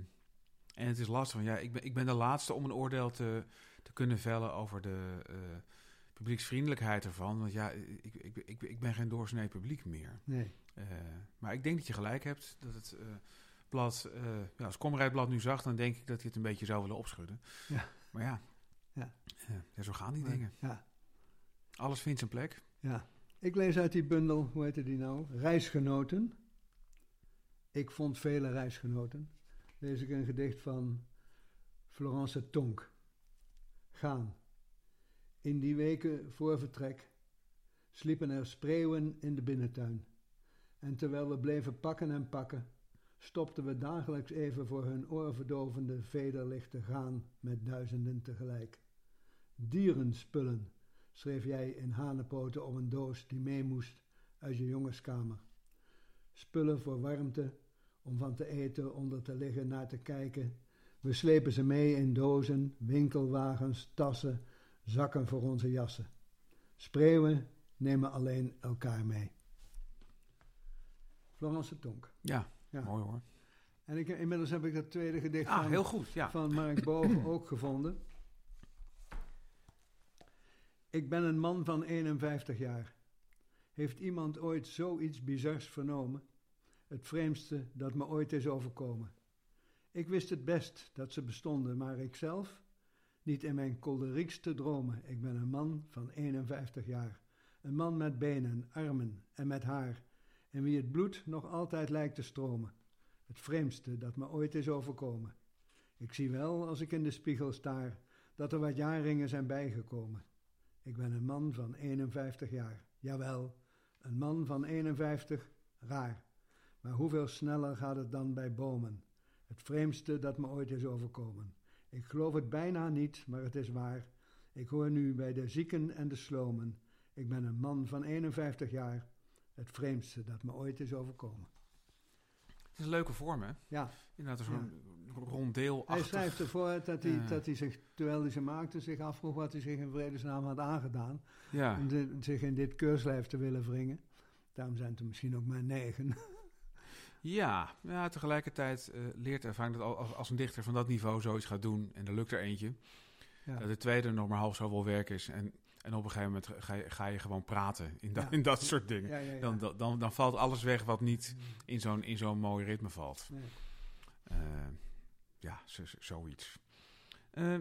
S1: en het is lastig, want ja, ik ben, ik ben de laatste om een oordeel te, te kunnen vellen over de eh, publieksvriendelijkheid ervan. Want ja, ik, ik, ik, ik ben geen doorsnee publiek meer.
S2: Nee.
S1: Eh, maar ik denk dat je gelijk hebt dat het blad, eh, ja, als Komrij blad nu zag, dan denk ik dat hij het een beetje zou willen opschudden.
S2: Ja.
S1: Maar ja,
S2: Ja.
S1: ja, zo gaan die
S2: Maar-
S1: dingen.
S2: Ja,
S1: Alles vindt zijn plek.
S2: ja. Ik lees uit die bundel, hoe heette die nou? Reisgenoten. Ik vond vele reisgenoten. Lees ik een gedicht van Florence Tonk. Gaan. In die weken voor vertrek sliepen er spreeuwen in de binnentuin. En terwijl we bleven pakken en pakken, stopten we dagelijks even voor hun oorverdovende vederlichten gaan met duizenden tegelijk. Dierenspullen, schreef jij in hanepoten op een doos die mee moest uit je jongenskamer. Spullen voor warmte, om van te eten, onder te liggen, naar te kijken. We slepen ze mee in dozen, winkelwagens, tassen, zakken voor onze jassen. Spreeuwen nemen alleen elkaar mee. Florence Tonk.
S1: Ja,
S2: Ja.
S1: mooi hoor.
S2: En ik, inmiddels heb ik dat tweede gedicht
S1: Ah,
S2: van,
S1: heel goed. Ja.
S2: van Mark Boog ook gevonden. Ik ben een man van 51 jaar. Heeft iemand ooit zoiets bizars vernomen? Het vreemdste dat me ooit is overkomen. Ik wist het best dat ze bestonden, maar ikzelf niet in mijn kolderiekste dromen. Ik ben een man van 51 jaar. Een man met benen, armen en met haar. En wie het bloed nog altijd lijkt te stromen. Het vreemdste dat me ooit is overkomen. Ik zie wel, als ik in de spiegel staar, dat er wat jaarringen zijn bijgekomen. Ik ben een man van 51 jaar. Jawel, een man van 51, raar. Maar hoeveel sneller gaat het dan bij bomen? Het vreemdste dat me ooit is overkomen. Ik geloof het bijna niet, maar het is waar. Ik hoor nu bij de zieken en de slomen. Ik ben een man van 51 jaar. Het vreemdste dat me ooit is overkomen.
S1: Het is een leuke vorm, hè?
S2: Ja,
S1: Inderdaad, zo'n ronddeel
S2: hij schrijft ervoor dat hij, dat hij zich, terwijl hij ze maakte, zich afvroeg wat hij zich in vredesnaam had aangedaan.
S1: Ja,
S2: Om de- zich in dit keurslijf te willen wringen. Daarom zijn het er misschien ook maar negen.
S1: ja, ja tegelijkertijd eh, leert ervaring dat als, als een dichter van dat niveau zoiets gaat doen en er lukt er eentje,
S2: Ja.
S1: dat de tweede nog maar half zoveel werk is en, en op een gegeven moment ga je, ga je gewoon praten in,
S2: Ja.
S1: in dat soort dingen.
S2: Ja,
S1: dan, dan, dan valt alles weg wat niet in zo'n, in zo'n mooi ritme valt.
S2: Nee.
S1: Eh, ja, zo, zo- zoiets. Eh,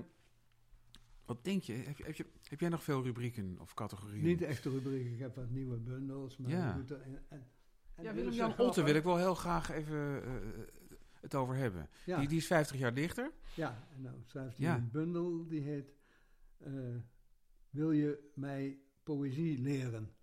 S1: wat denk je? Heb, je, heb je? heb jij nog veel rubrieken of categorieën?
S2: Niet de echte rubriek, ik heb wat nieuwe bundels. Maar
S1: Ja.
S2: je doet en, en, en
S1: Ja, Willem-Jan
S2: een
S1: Otte
S2: grappig-
S1: wil ik wel heel graag even eh, het over hebben.
S2: Ja,
S1: Die, die is 50 jaar dichter.
S2: ja, en nou schrijft hij
S1: Ja.
S2: een bundel die heet... eh, Wil je mij poëzie leren?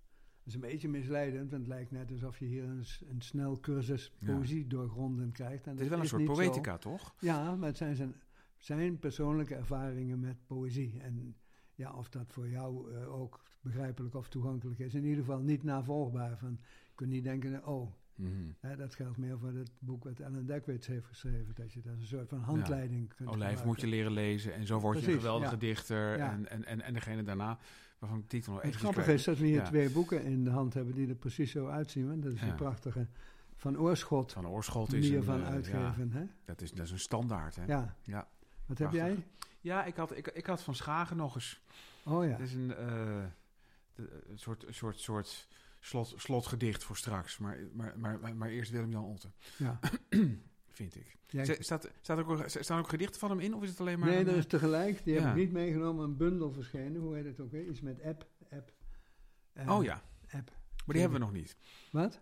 S2: Is een beetje misleidend, want het lijkt net alsof je hier een, een snel cursus
S1: Ja.
S2: poëzie doorgronden krijgt. En
S1: Het is wel een soort
S2: zo.
S1: poëtica, toch?
S2: Ja, maar het zijn zijn, zijn persoonlijke ervaringen met poëzie. En ja, of dat voor jou eh, ook begrijpelijk of toegankelijk is. In ieder geval niet navolgbaar. Van, je kunt niet denken, oh,
S1: Mhm.
S2: hè, dat geldt meer voor het boek wat Ellen Dekwits heeft geschreven. Dat je dat een soort van handleiding kunt
S1: Olijf
S2: gebruiken.
S1: moet je leren lezen en zo word je een geweldige
S2: ja.
S1: dichter.
S2: Ja.
S1: En, en, en, en degene daarna, waarvan ik de titel nog
S2: Het
S1: even
S2: grappige is dat we hier
S1: Ja.
S2: twee boeken in de hand hebben die er precies zo uitzien. Want dat is
S1: Ja.
S2: een prachtige Van Oorschot
S1: Van Oorschot is een,
S2: van
S1: eh,
S2: uitgeven.
S1: Ja,
S2: hè?
S1: dat, is, dat is een standaard, hè?
S2: Ja.
S1: Ja.
S2: Wat heb jij?
S1: Ja, ik had, ik, ik had van Schagen nog eens.
S2: Oh ja.
S1: Het is een, eh, de- een soort, een soort, soort slot, slotgedicht voor straks. Maar, maar, maar, maar, maar eerst Willem-Jan Otten,
S2: ja.
S1: vind ik. Z- Staat, staat ook, staan ook gedichten van hem in? Of is het alleen maar...
S2: nee, dat
S1: eh,
S2: is tegelijk. Die
S1: ja.
S2: heb ik niet meegenomen. Een bundel verschenen. Hoe heet het ook weer? Iets met app. app. Eh,
S1: Oh ja,
S2: App.
S1: maar die hebben we nog niet.
S2: Wat?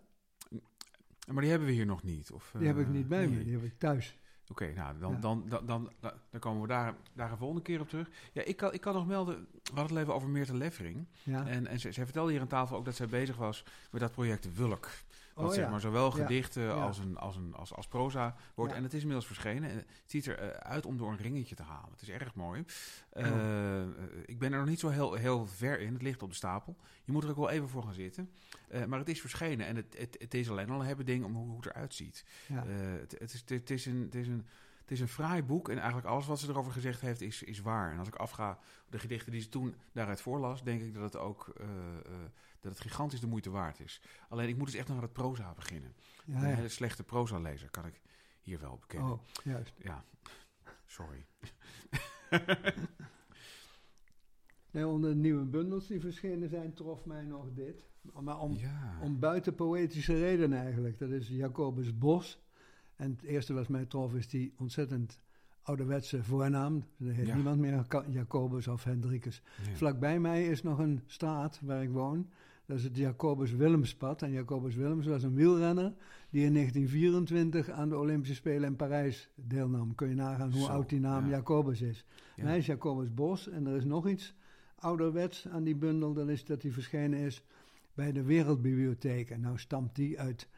S1: Maar die hebben we hier nog niet. Of,
S2: Die heb ik
S1: eh,
S2: niet bij me. Die heb ik thuis.
S1: Oké, nou, dan,
S2: Ja.
S1: dan, dan, dan, dan komen we daar, daar een volgende keer op terug. Ja, ik kan, ik kan nog melden, we hadden het even over Meerte Leffering.
S2: Ja.
S1: En, en zij, zij vertelde hier aan tafel ook dat zij bezig was met dat project Wulk. Wat
S2: Oh,
S1: zeg maar zowel gedichten als, een, als, een, als, als proza wordt. En het is inmiddels verschenen. En het ziet eruit uit om door een ringetje te halen. Het is erg mooi.
S2: Oh.
S1: Eh, eh, ik ben er nog niet zo heel, heel ver in. Het ligt op de stapel. Je moet er ook wel even voor gaan zitten. Eh, maar het is verschenen. En het, het, het is alleen al een hebben ding om hoe, hoe het eruit ziet. Eh, het, het, is, het, is een, het, is een, het is een fraai boek en eigenlijk alles wat ze erover gezegd heeft is, is waar. En als ik afga op de gedichten die ze toen daaruit voorlas, denk ik dat het ook eh, eh, dat het gigantisch de moeite waard is. Alleen ik moet dus echt nog aan het proza beginnen.
S2: ja,
S1: een hele slechte proza-lezer kan ik hier wel bekennen.
S2: Oh, juist.
S1: Ja, sorry.
S2: Nee, onder de nieuwe bundels die verschenen zijn, trof mij nog dit. Maar om,
S1: ja.
S2: om buiten poëtische redenen eigenlijk. Dat is Jacobus Bos. En het eerste wat mij trof is die ontzettend ouderwetse voornaam. Er heet
S1: Ja.
S2: niemand meer Jacobus of Hendrikus.
S1: Ja.
S2: Vlakbij mij is nog een straat waar ik woon. Dat is het Jacobus Willemspad. En Jacobus Willems was een wielrenner die in 1924 aan de Olympische Spelen in Parijs deelnam. Kun je nagaan hoe
S1: Zo,
S2: oud die naam
S1: ja.
S2: Jacobus is.
S1: Ja.
S2: Hij is Jacobus Bos. En er is nog iets ouderwets aan die bundel. Dat is dat hij verschenen is bij de Wereldbibliotheek. En nou stamt die uit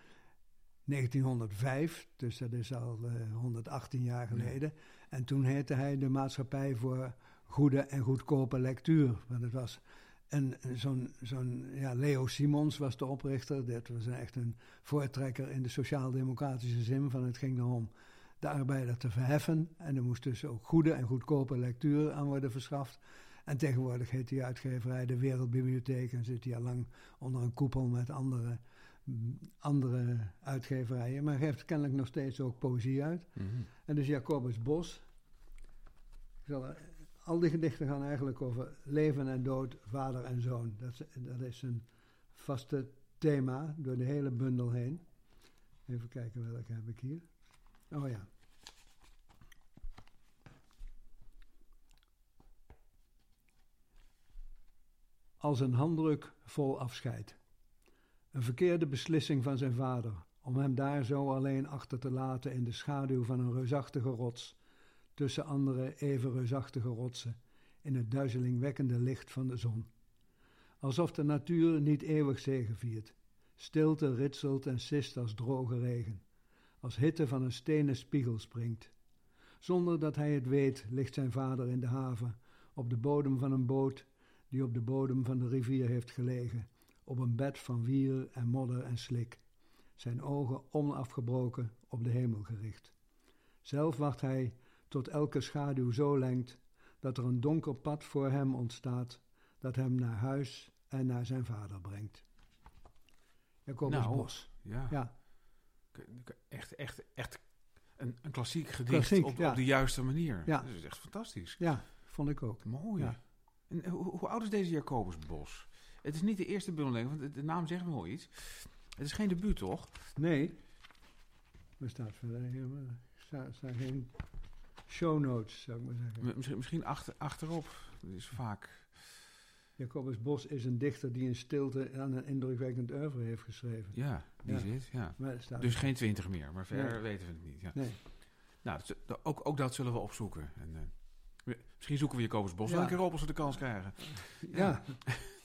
S2: 1905. Dus dat is al eh, 118 jaar geleden. En toen heette hij de Maatschappij voor Goede en Goedkope Lectuur. Want het was een, zo'n, zo'n ja, Leo Simons was de oprichter. Dat was echt een voortrekker in de sociaal-democratische zin. Van het ging erom de arbeider te verheffen. En er moest dus ook goede en goedkope lectuur aan worden verschaft. En tegenwoordig heet die uitgeverij de Wereldbibliotheek. En zit hij al lang onder een koepel met andere, andere uitgeverijen. Maar geeft kennelijk nog steeds ook poëzie uit.
S1: Mhm.
S2: En dus Jacobus Bos. Zal, al die gedichten gaan eigenlijk over leven en dood, vader en zoon. Dat, is- dat is een vaste thema door de hele bundel heen. Even kijken welke heb ik hier. Oh ja. Als een handdruk vol afscheid. Een verkeerde beslissing van zijn vader, om hem daar zo alleen achter te laten in de schaduw van een reusachtige rots, tussen andere even reusachtige rotsen, in het duizelingwekkende licht van de zon. Alsof de natuur niet eeuwig zegeviert. Stilte ritselt en sist als droge regen, als hitte van een stenen spiegel springt. Zonder dat hij het weet, ligt zijn vader in de haven, op de bodem van een boot die op de bodem van de rivier heeft gelegen, op een bed van wier en modder en slik, zijn ogen onafgebroken op de hemel gericht. Zelf wacht hij tot elke schaduw zo lengt dat er een donker pad voor hem ontstaat, dat hem naar huis en naar zijn vader brengt. Jacobus
S1: Nou,
S2: Bos.
S1: Ja.
S2: Ja,
S1: Echt, echt, echt een, een klassiek gedicht
S2: Klassiek,
S1: op,
S2: ja.
S1: op de juiste manier.
S2: Ja.
S1: Dat is echt fantastisch.
S2: ja, vond ik ook.
S1: Mooi.
S2: Ja.
S1: En hoe, hoe oud is deze Jacobus Bos? Het is niet de eerste bundel, denk ik, want de, naam zegt me wel iets. Het is geen debuut, toch?
S2: Nee, er staat verder er staan staan geen show notes, zou ik maar zeggen.
S1: Misschien, misschien achter, achterop. Dat is vaak...
S2: Jacobus Bos is een dichter die in stilte aan een indrukwekkend oeuvre heeft geschreven.
S1: Ja, die
S2: Ja.
S1: zit, ja.
S2: Staat
S1: Dus geen twintig meer, maar verder
S2: Nee.
S1: weten we het niet. Ja.
S2: Nee.
S1: Nou, ook, ook dat zullen we opzoeken. En, eh, misschien zoeken we Jacobus Bos wel
S2: Ja.
S1: een keer op als we de kans krijgen.
S2: Ja.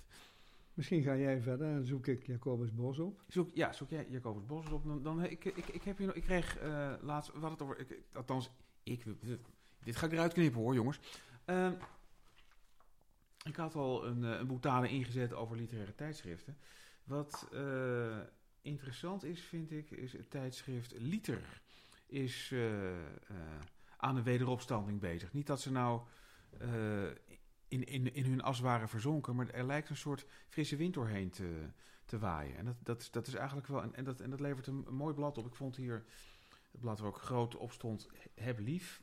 S2: Misschien ga jij verder en zoek ik Jacobus Bos op.
S1: Zoek, ja, zoek jij Jacobus Bos op. Dan, dan, ik, ik, ik, heb hier ik kreeg eh, laatst, hadden het over, ik, althans, ik, dit ga ik eruit knippen hoor jongens. Ehm, ik had al een, eh, een boetade ingezet over literaire tijdschriften. Wat eh, interessant is, vind ik, is het tijdschrift Liter is aan een wederopstanding bezig. Niet dat ze nou in, in, in hun as waren verzonken, maar er lijkt een soort frisse wind doorheen te, te waaien. En dat, dat, is- dat is eigenlijk wel. En, en, dat, en dat levert een, een mooi blad op. Ik vond hier het blad waar ook groot op stond: Heb lief.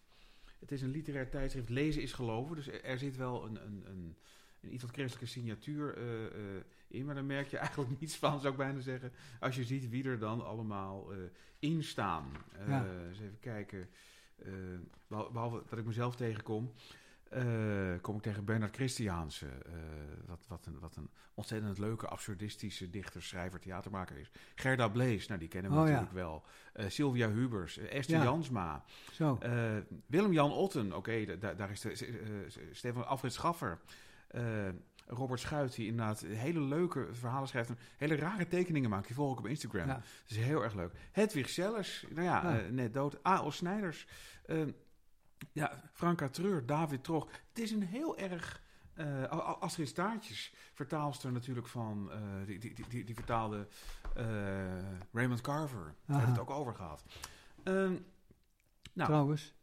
S1: Het is een literair tijdschrift. Lezen is geloven. Dus er, er zit wel een, een, een, een iets wat christelijke signatuur eh, eh, in. Maar daar merk je eigenlijk niets van, zou ik bijna zeggen. Als je ziet wie er dan allemaal eh, in staan.
S2: Ja.
S1: Eens even kijken. Eh, behal- behalve dat ik mezelf tegenkom. Eh, kom ik tegen Bernard Christiaanse. eh, wat, wat, een, wat een ontzettend leuke, absurdistische dichter, schrijver, theatermaker is. Gerda Blees, nou die kennen we
S2: Oh, ja.
S1: natuurlijk wel. Eh, Sylvia Hubers, Esther
S2: Ja.
S1: Jansma.
S2: Zo.
S1: Willem-Jan Otten, oké, da- da- daar is de, Stefan Alfred Schaffer. Robert Schuit, die inderdaad hele leuke verhalen schrijft. en Hele rare tekeningen maakt. Die volg ik op Instagram.
S2: Ja.
S1: Dat is heel erg leuk. Hedwig Sellers, nou ja, net dood. A.O. Snijders. Eh, ja, Franka Treur, David Trog. Het is een heel erg... eh, A- A- Astrid Staartjes, vertaalster natuurlijk van... eh, die, die, die, die, vertaalde eh, Raymond Carver. Daar we het ook over gehad. Ehm, nou,
S2: Trouwens,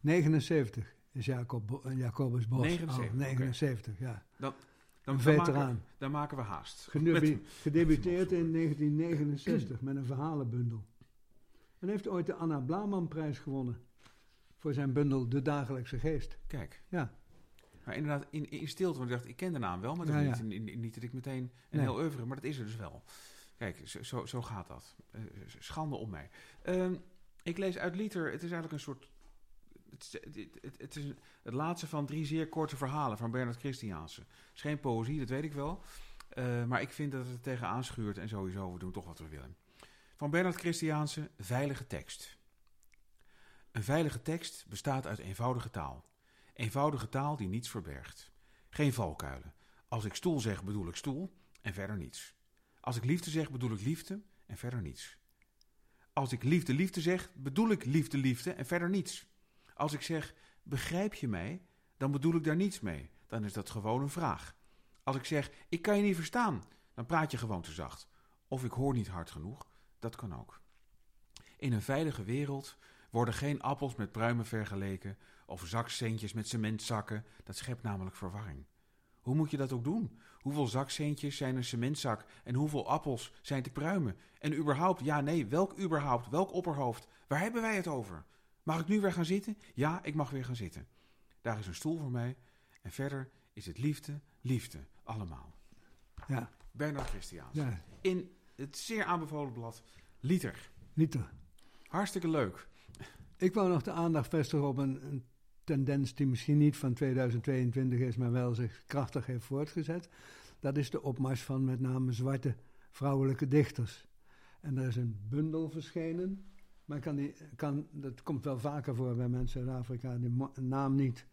S2: 79 is Jacob, eh, Jacobus Bos.
S1: 79,
S2: Oh, 79, ja.
S1: dan,
S2: Een
S1: dan,
S2: veteraan.
S1: Maken, dan maken we haast.
S2: Gedebu-
S1: Met-
S2: gedebuteerd in 1969 met een verhalenbundel. En heeft ooit de Anna Blamanprijs gewonnen. Voor zijn bundel De Dagelijkse Geest.
S1: Kijk.
S2: Ja.
S1: Maar inderdaad, in, in stilte, want ik dacht, ik ken de naam wel, maar dat
S2: Ja,
S1: is
S2: ja.
S1: niet, niet dat ik meteen een
S2: Nee.
S1: heel oeuvre, maar dat is er dus wel. Kijk, zo, zo, zo gaat dat. Eh, schande om mij. Ehm, ik lees uit Liter, het is eigenlijk een soort... Het, is- het, het, het is het laatste van drie zeer korte verhalen van Bernard Christiaanse. Het is geen poëzie, dat weet ik wel. Eh, maar ik vind dat het tegenaan schuurt en sowieso, we doen toch wat we willen. Van Bernard Christiaanse, veilige tekst. Een veilige tekst bestaat uit eenvoudige taal. Eenvoudige taal die niets verbergt. Geen valkuilen. Als ik stoel zeg, bedoel ik stoel en verder niets. Als ik liefde zeg, bedoel ik liefde en verder niets. Als ik liefde, liefde zeg, bedoel ik liefde, liefde en verder niets. Als ik zeg, begrijp je mij, dan bedoel ik daar niets mee. Dan is dat gewoon een vraag. Als ik zeg, ik kan je niet verstaan, dan praat je gewoon te zacht. Of ik hoor niet hard genoeg, dat kan ook. In een veilige wereld worden geen appels met pruimen vergeleken of zakcentjes met cementzakken. Dat schept namelijk verwarring. Hoe moet je dat ook doen? Hoeveel zakcentjes zijn een cementzak en hoeveel appels zijn te pruimen? En überhaupt, ja nee, welk überhaupt, welk opperhoofd? Waar hebben wij het over? Mag ik nu weer gaan zitten? Ja, ik mag weer gaan zitten. Daar is een stoel voor mij. En verder is het liefde, liefde, allemaal.
S2: Ja,
S1: Bernard Christiaans.
S2: ja.
S1: In het zeer aanbevolen blad Liter.
S2: Liter.
S1: Hartstikke leuk.
S2: Ik wou nog de aandacht vestigen op een, een tendens die misschien niet van 2022 is, maar wel zich krachtig heeft voortgezet. Dat is de opmars van met name zwarte vrouwelijke dichters. En er is een bundel verschenen, maar kan kan, dat komt wel vaker voor bij mensen uit Afrika, die naam niet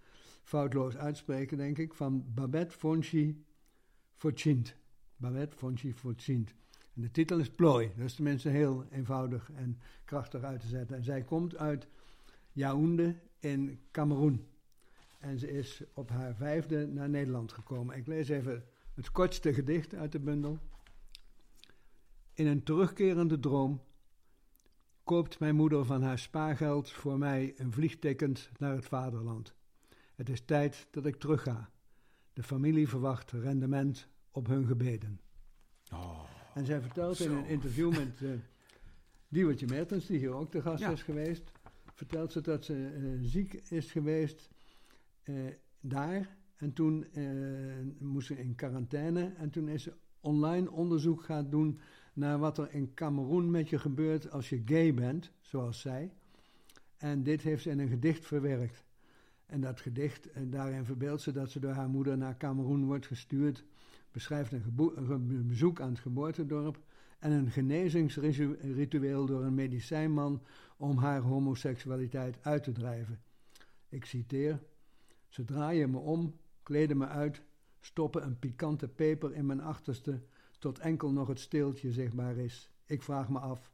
S2: foutloos uitspreken, denk ik, van Babette Fonchi Fortschint. Babette Fonchi Fortschint. En de titel is Plooi. Dat is tenminste heel eenvoudig en krachtig uit te zetten. En zij komt uit Yaoundé in Cameroen. En ze is op haar vijfde naar Nederland gekomen. Ik lees even het kortste gedicht uit de bundel. In een terugkerende droom koopt mijn moeder van haar spaargeld voor mij een vliegticket naar het vaderland. Het is tijd dat ik terugga. De familie verwacht rendement op hun gebeden.
S1: Oh,
S2: En zij vertelt in een interview met uh, Diewertje Mertens, die hier ook de gast
S1: Ja.
S2: is geweest, vertelt ze dat ze eh, ziek is geweest eh, daar. En toen eh, moest ze in quarantaine. En toen is ze online onderzoek gaan doen naar wat er in Cameroen met je gebeurt als je gay bent, zoals zij. En dit heeft ze in een gedicht verwerkt. En dat gedicht, daarin verbeeldt ze dat ze door haar moeder naar Cameroen wordt gestuurd beschrijft een, bezoek aan het geboortedorp en een genezingsritueel door een medicijnman om haar homoseksualiteit uit te drijven. Ik citeer: Ze draaien me om, kleden me uit, stoppen een pikante peper in mijn achterste, tot enkel nog het steeltje zichtbaar is. Ik vraag me af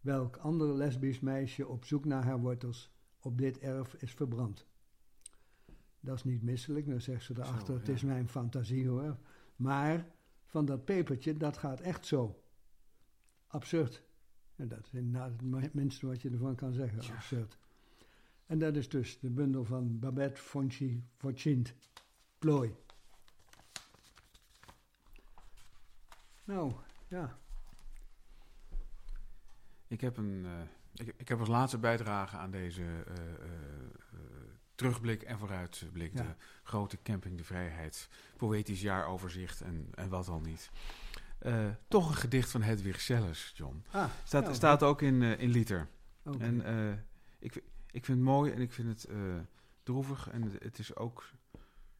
S2: welk ander lesbisch meisje op zoek naar haar wortels op dit erf is verbrand. Dat is niet misselijk, dan zegt ze erachter,
S1: Zo,
S2: het is mijn fantasie hoor. Maar van dat pepertje, dat gaat echt zo. Absurd. En dat is inderdaad het mi- minste wat je ervan kan zeggen, absurd. En dat is dus de bundel van Babette Fonchi Fortschint. Plooi. Nou, ja.
S1: Ik heb, een, eh, ik, ik heb als laatste bijdrage aan deze eh, eh, terugblik en vooruitblik.
S2: Ja.
S1: De grote Camping de Vrijheid, poëtisch jaaroverzicht en, en wat al niet. Eh, toch een gedicht van Hedwig Sellers, John.
S2: Ah,
S1: Staat,
S2: ja,
S1: staat ook in, eh, in Liter.
S2: oké.
S1: En eh, ik, ik vind het mooi en ik vind het droevig en het- het is ook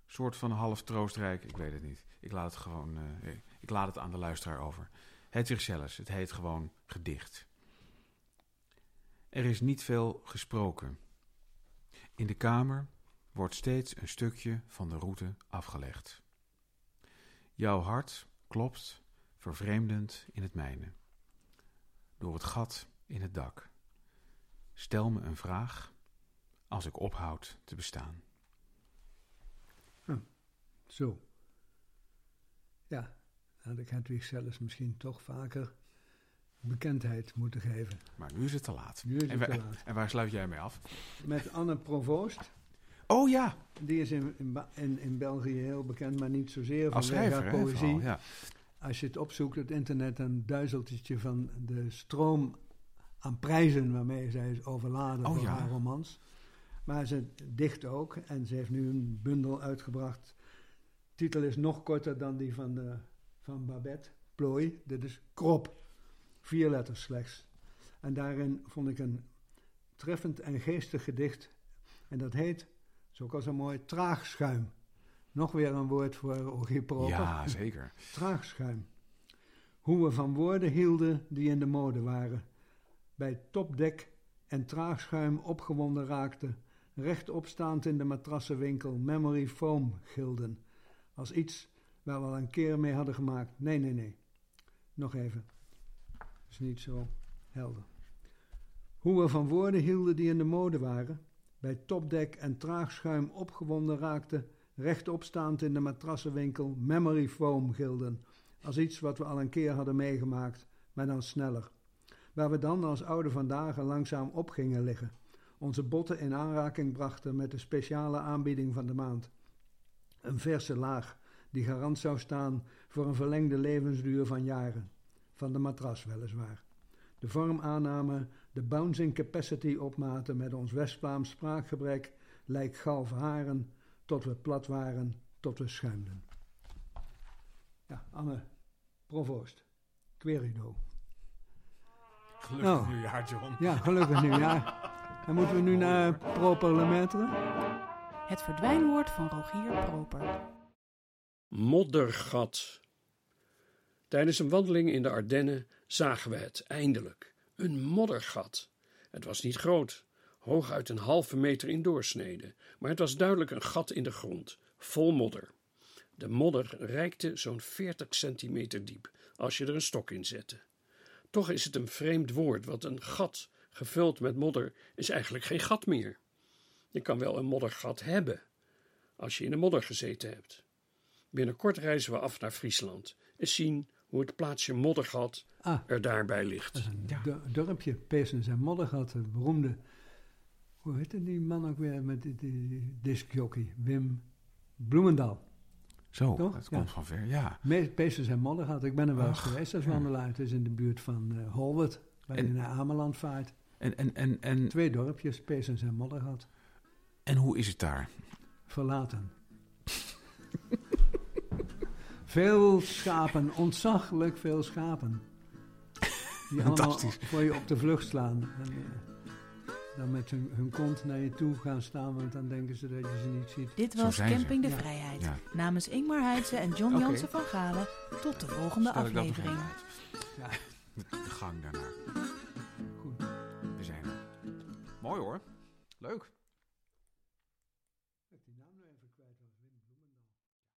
S1: soort van half troostrijk. Ik weet het niet. Ik laat het gewoon, ik laat het aan de luisteraar over. Hedwig Selles, het heet gewoon gedicht. Er is niet veel gesproken. In de kamer wordt steeds een stukje van de route afgelegd. Jouw hart klopt vervreemdend in het mijne. Door het gat in het dak. Stel me een vraag als ik ophoud te bestaan.
S2: Zo. Ja, had ik Hedwig zelfs misschien toch vaker bekendheid moeten geven.
S1: Maar nu is het te laat.
S2: Nu is
S1: en,
S2: het
S1: waar,
S2: te laat.
S1: en waar sluit jij mee af?
S2: Met Anne Provoost.
S1: Oh ja,
S2: Die is in, in, in, in België heel bekend, maar niet zozeer vanwege
S1: schrijver.
S2: haar poëzie.
S1: vooral, ja.
S2: Als je het opzoekt op het internet, dan duizelt het je van de stroom aan prijzen waarmee zij is overladen
S1: Oh
S2: voor
S1: ja.
S2: haar romans. Maar ze dicht ook en ze heeft nu een bundel uitgebracht. De titel is nog korter dan die van, de, van Babette, Plooi. Dit is Krop. Vier letters slechts. En daarin vond ik een treffend en geestig gedicht. En dat heet, zo ook al zo mooi, Traagschuim. Nog weer een woord voor Rogier Proper.
S1: ja, zeker.
S2: Traagschuim. Hoe we van woorden hielden die in de mode waren. Bij topdek en traagschuim opgewonden raakten. Rechtopstaand in de matrassenwinkel memory foam gilden. Als iets waar we al een keer mee hadden gemaakt. Nee, nee, nee. Nog even. Is niet zo helder. Hoe we van woorden hielden die in de mode waren. Bij topdek en traagschuim opgewonden raakten rechtopstaand in de matrassenwinkel memory foam gilden. Als iets wat we al een keer hadden meegemaakt, maar dan sneller. Waar we dan als oude vandaag langzaam op gingen liggen. Onze botten in aanraking brachten met de speciale aanbieding van de maand. Een verse laag die garant zou staan voor een verlengde levensduur van jaren. Van de matras weliswaar. De vorm aannamen, de bouncing capacity opmaten met ons West-Vlaams spraakgebrek, lijkt galf haren, tot we plat waren, tot we schuimden. Ja, Anne Provoost, Querido.
S1: Gelukkig
S2: Oh.
S1: nieuwjaar, John.
S2: Ja, gelukkig nieuwjaar. En moeten we nu naar Pro-Parlementeren?
S3: Het verdwijnwoord van Rogier Proper.
S4: Moddergat. Tijdens een wandeling in de Ardennen zagen we het eindelijk. Een moddergat. Het was niet groot, hooguit een halve meter in doorsnede, maar het was duidelijk een gat in de grond, vol modder. De modder reikte zo'n 40 centimeter diep als je er een stok in zette. Toch is het een vreemd woord, want een gat gevuld met modder is eigenlijk geen gat meer. Je kan wel een moddergat hebben, als je in de modder gezeten hebt. Binnenkort reizen we af naar Friesland. Eens zien hoe het plaatsje Moddergat
S2: Ah,
S4: er daarbij ligt.
S2: dat is een
S1: Ja.
S2: dorpje, Peesens en Moddergat, de beroemde... Hoe heette die man ook weer met die, die, discjockey? Wim Bloemendaal.
S1: Zo,
S2: Toch?
S1: dat
S2: Ja.
S1: komt van ver, ja.
S2: Peesens en Moddergat, ik ben er wel eens geweest als wandelaar. Het is in de buurt van eh Holwert, waar
S1: En-
S2: je naar Ameland vaart.
S1: En, en, en, en,
S2: Twee dorpjes, Peesens en Moddergat.
S1: en hoe is het daar?
S2: verlaten. veel schapen, ontzaglijk veel schapen. Die allemaal
S1: Fantastisch.
S2: voor je op de vlucht slaan. En, eh, dan met hun, hun kont naar je toe gaan staan, want dan denken ze dat je ze niet ziet.
S3: Dit was
S1: ze.
S3: Camping de
S2: Ja.
S3: Vrijheid.
S1: Ja.
S3: Namens Ingmar Heidse en John. Jansen van Galen. Tot de volgende
S1: Stel ik dat nog
S3: aflevering.
S1: uit. De, gang daarnaar.
S2: Goed.
S1: We zijn er. Mooi hoor. Leuk.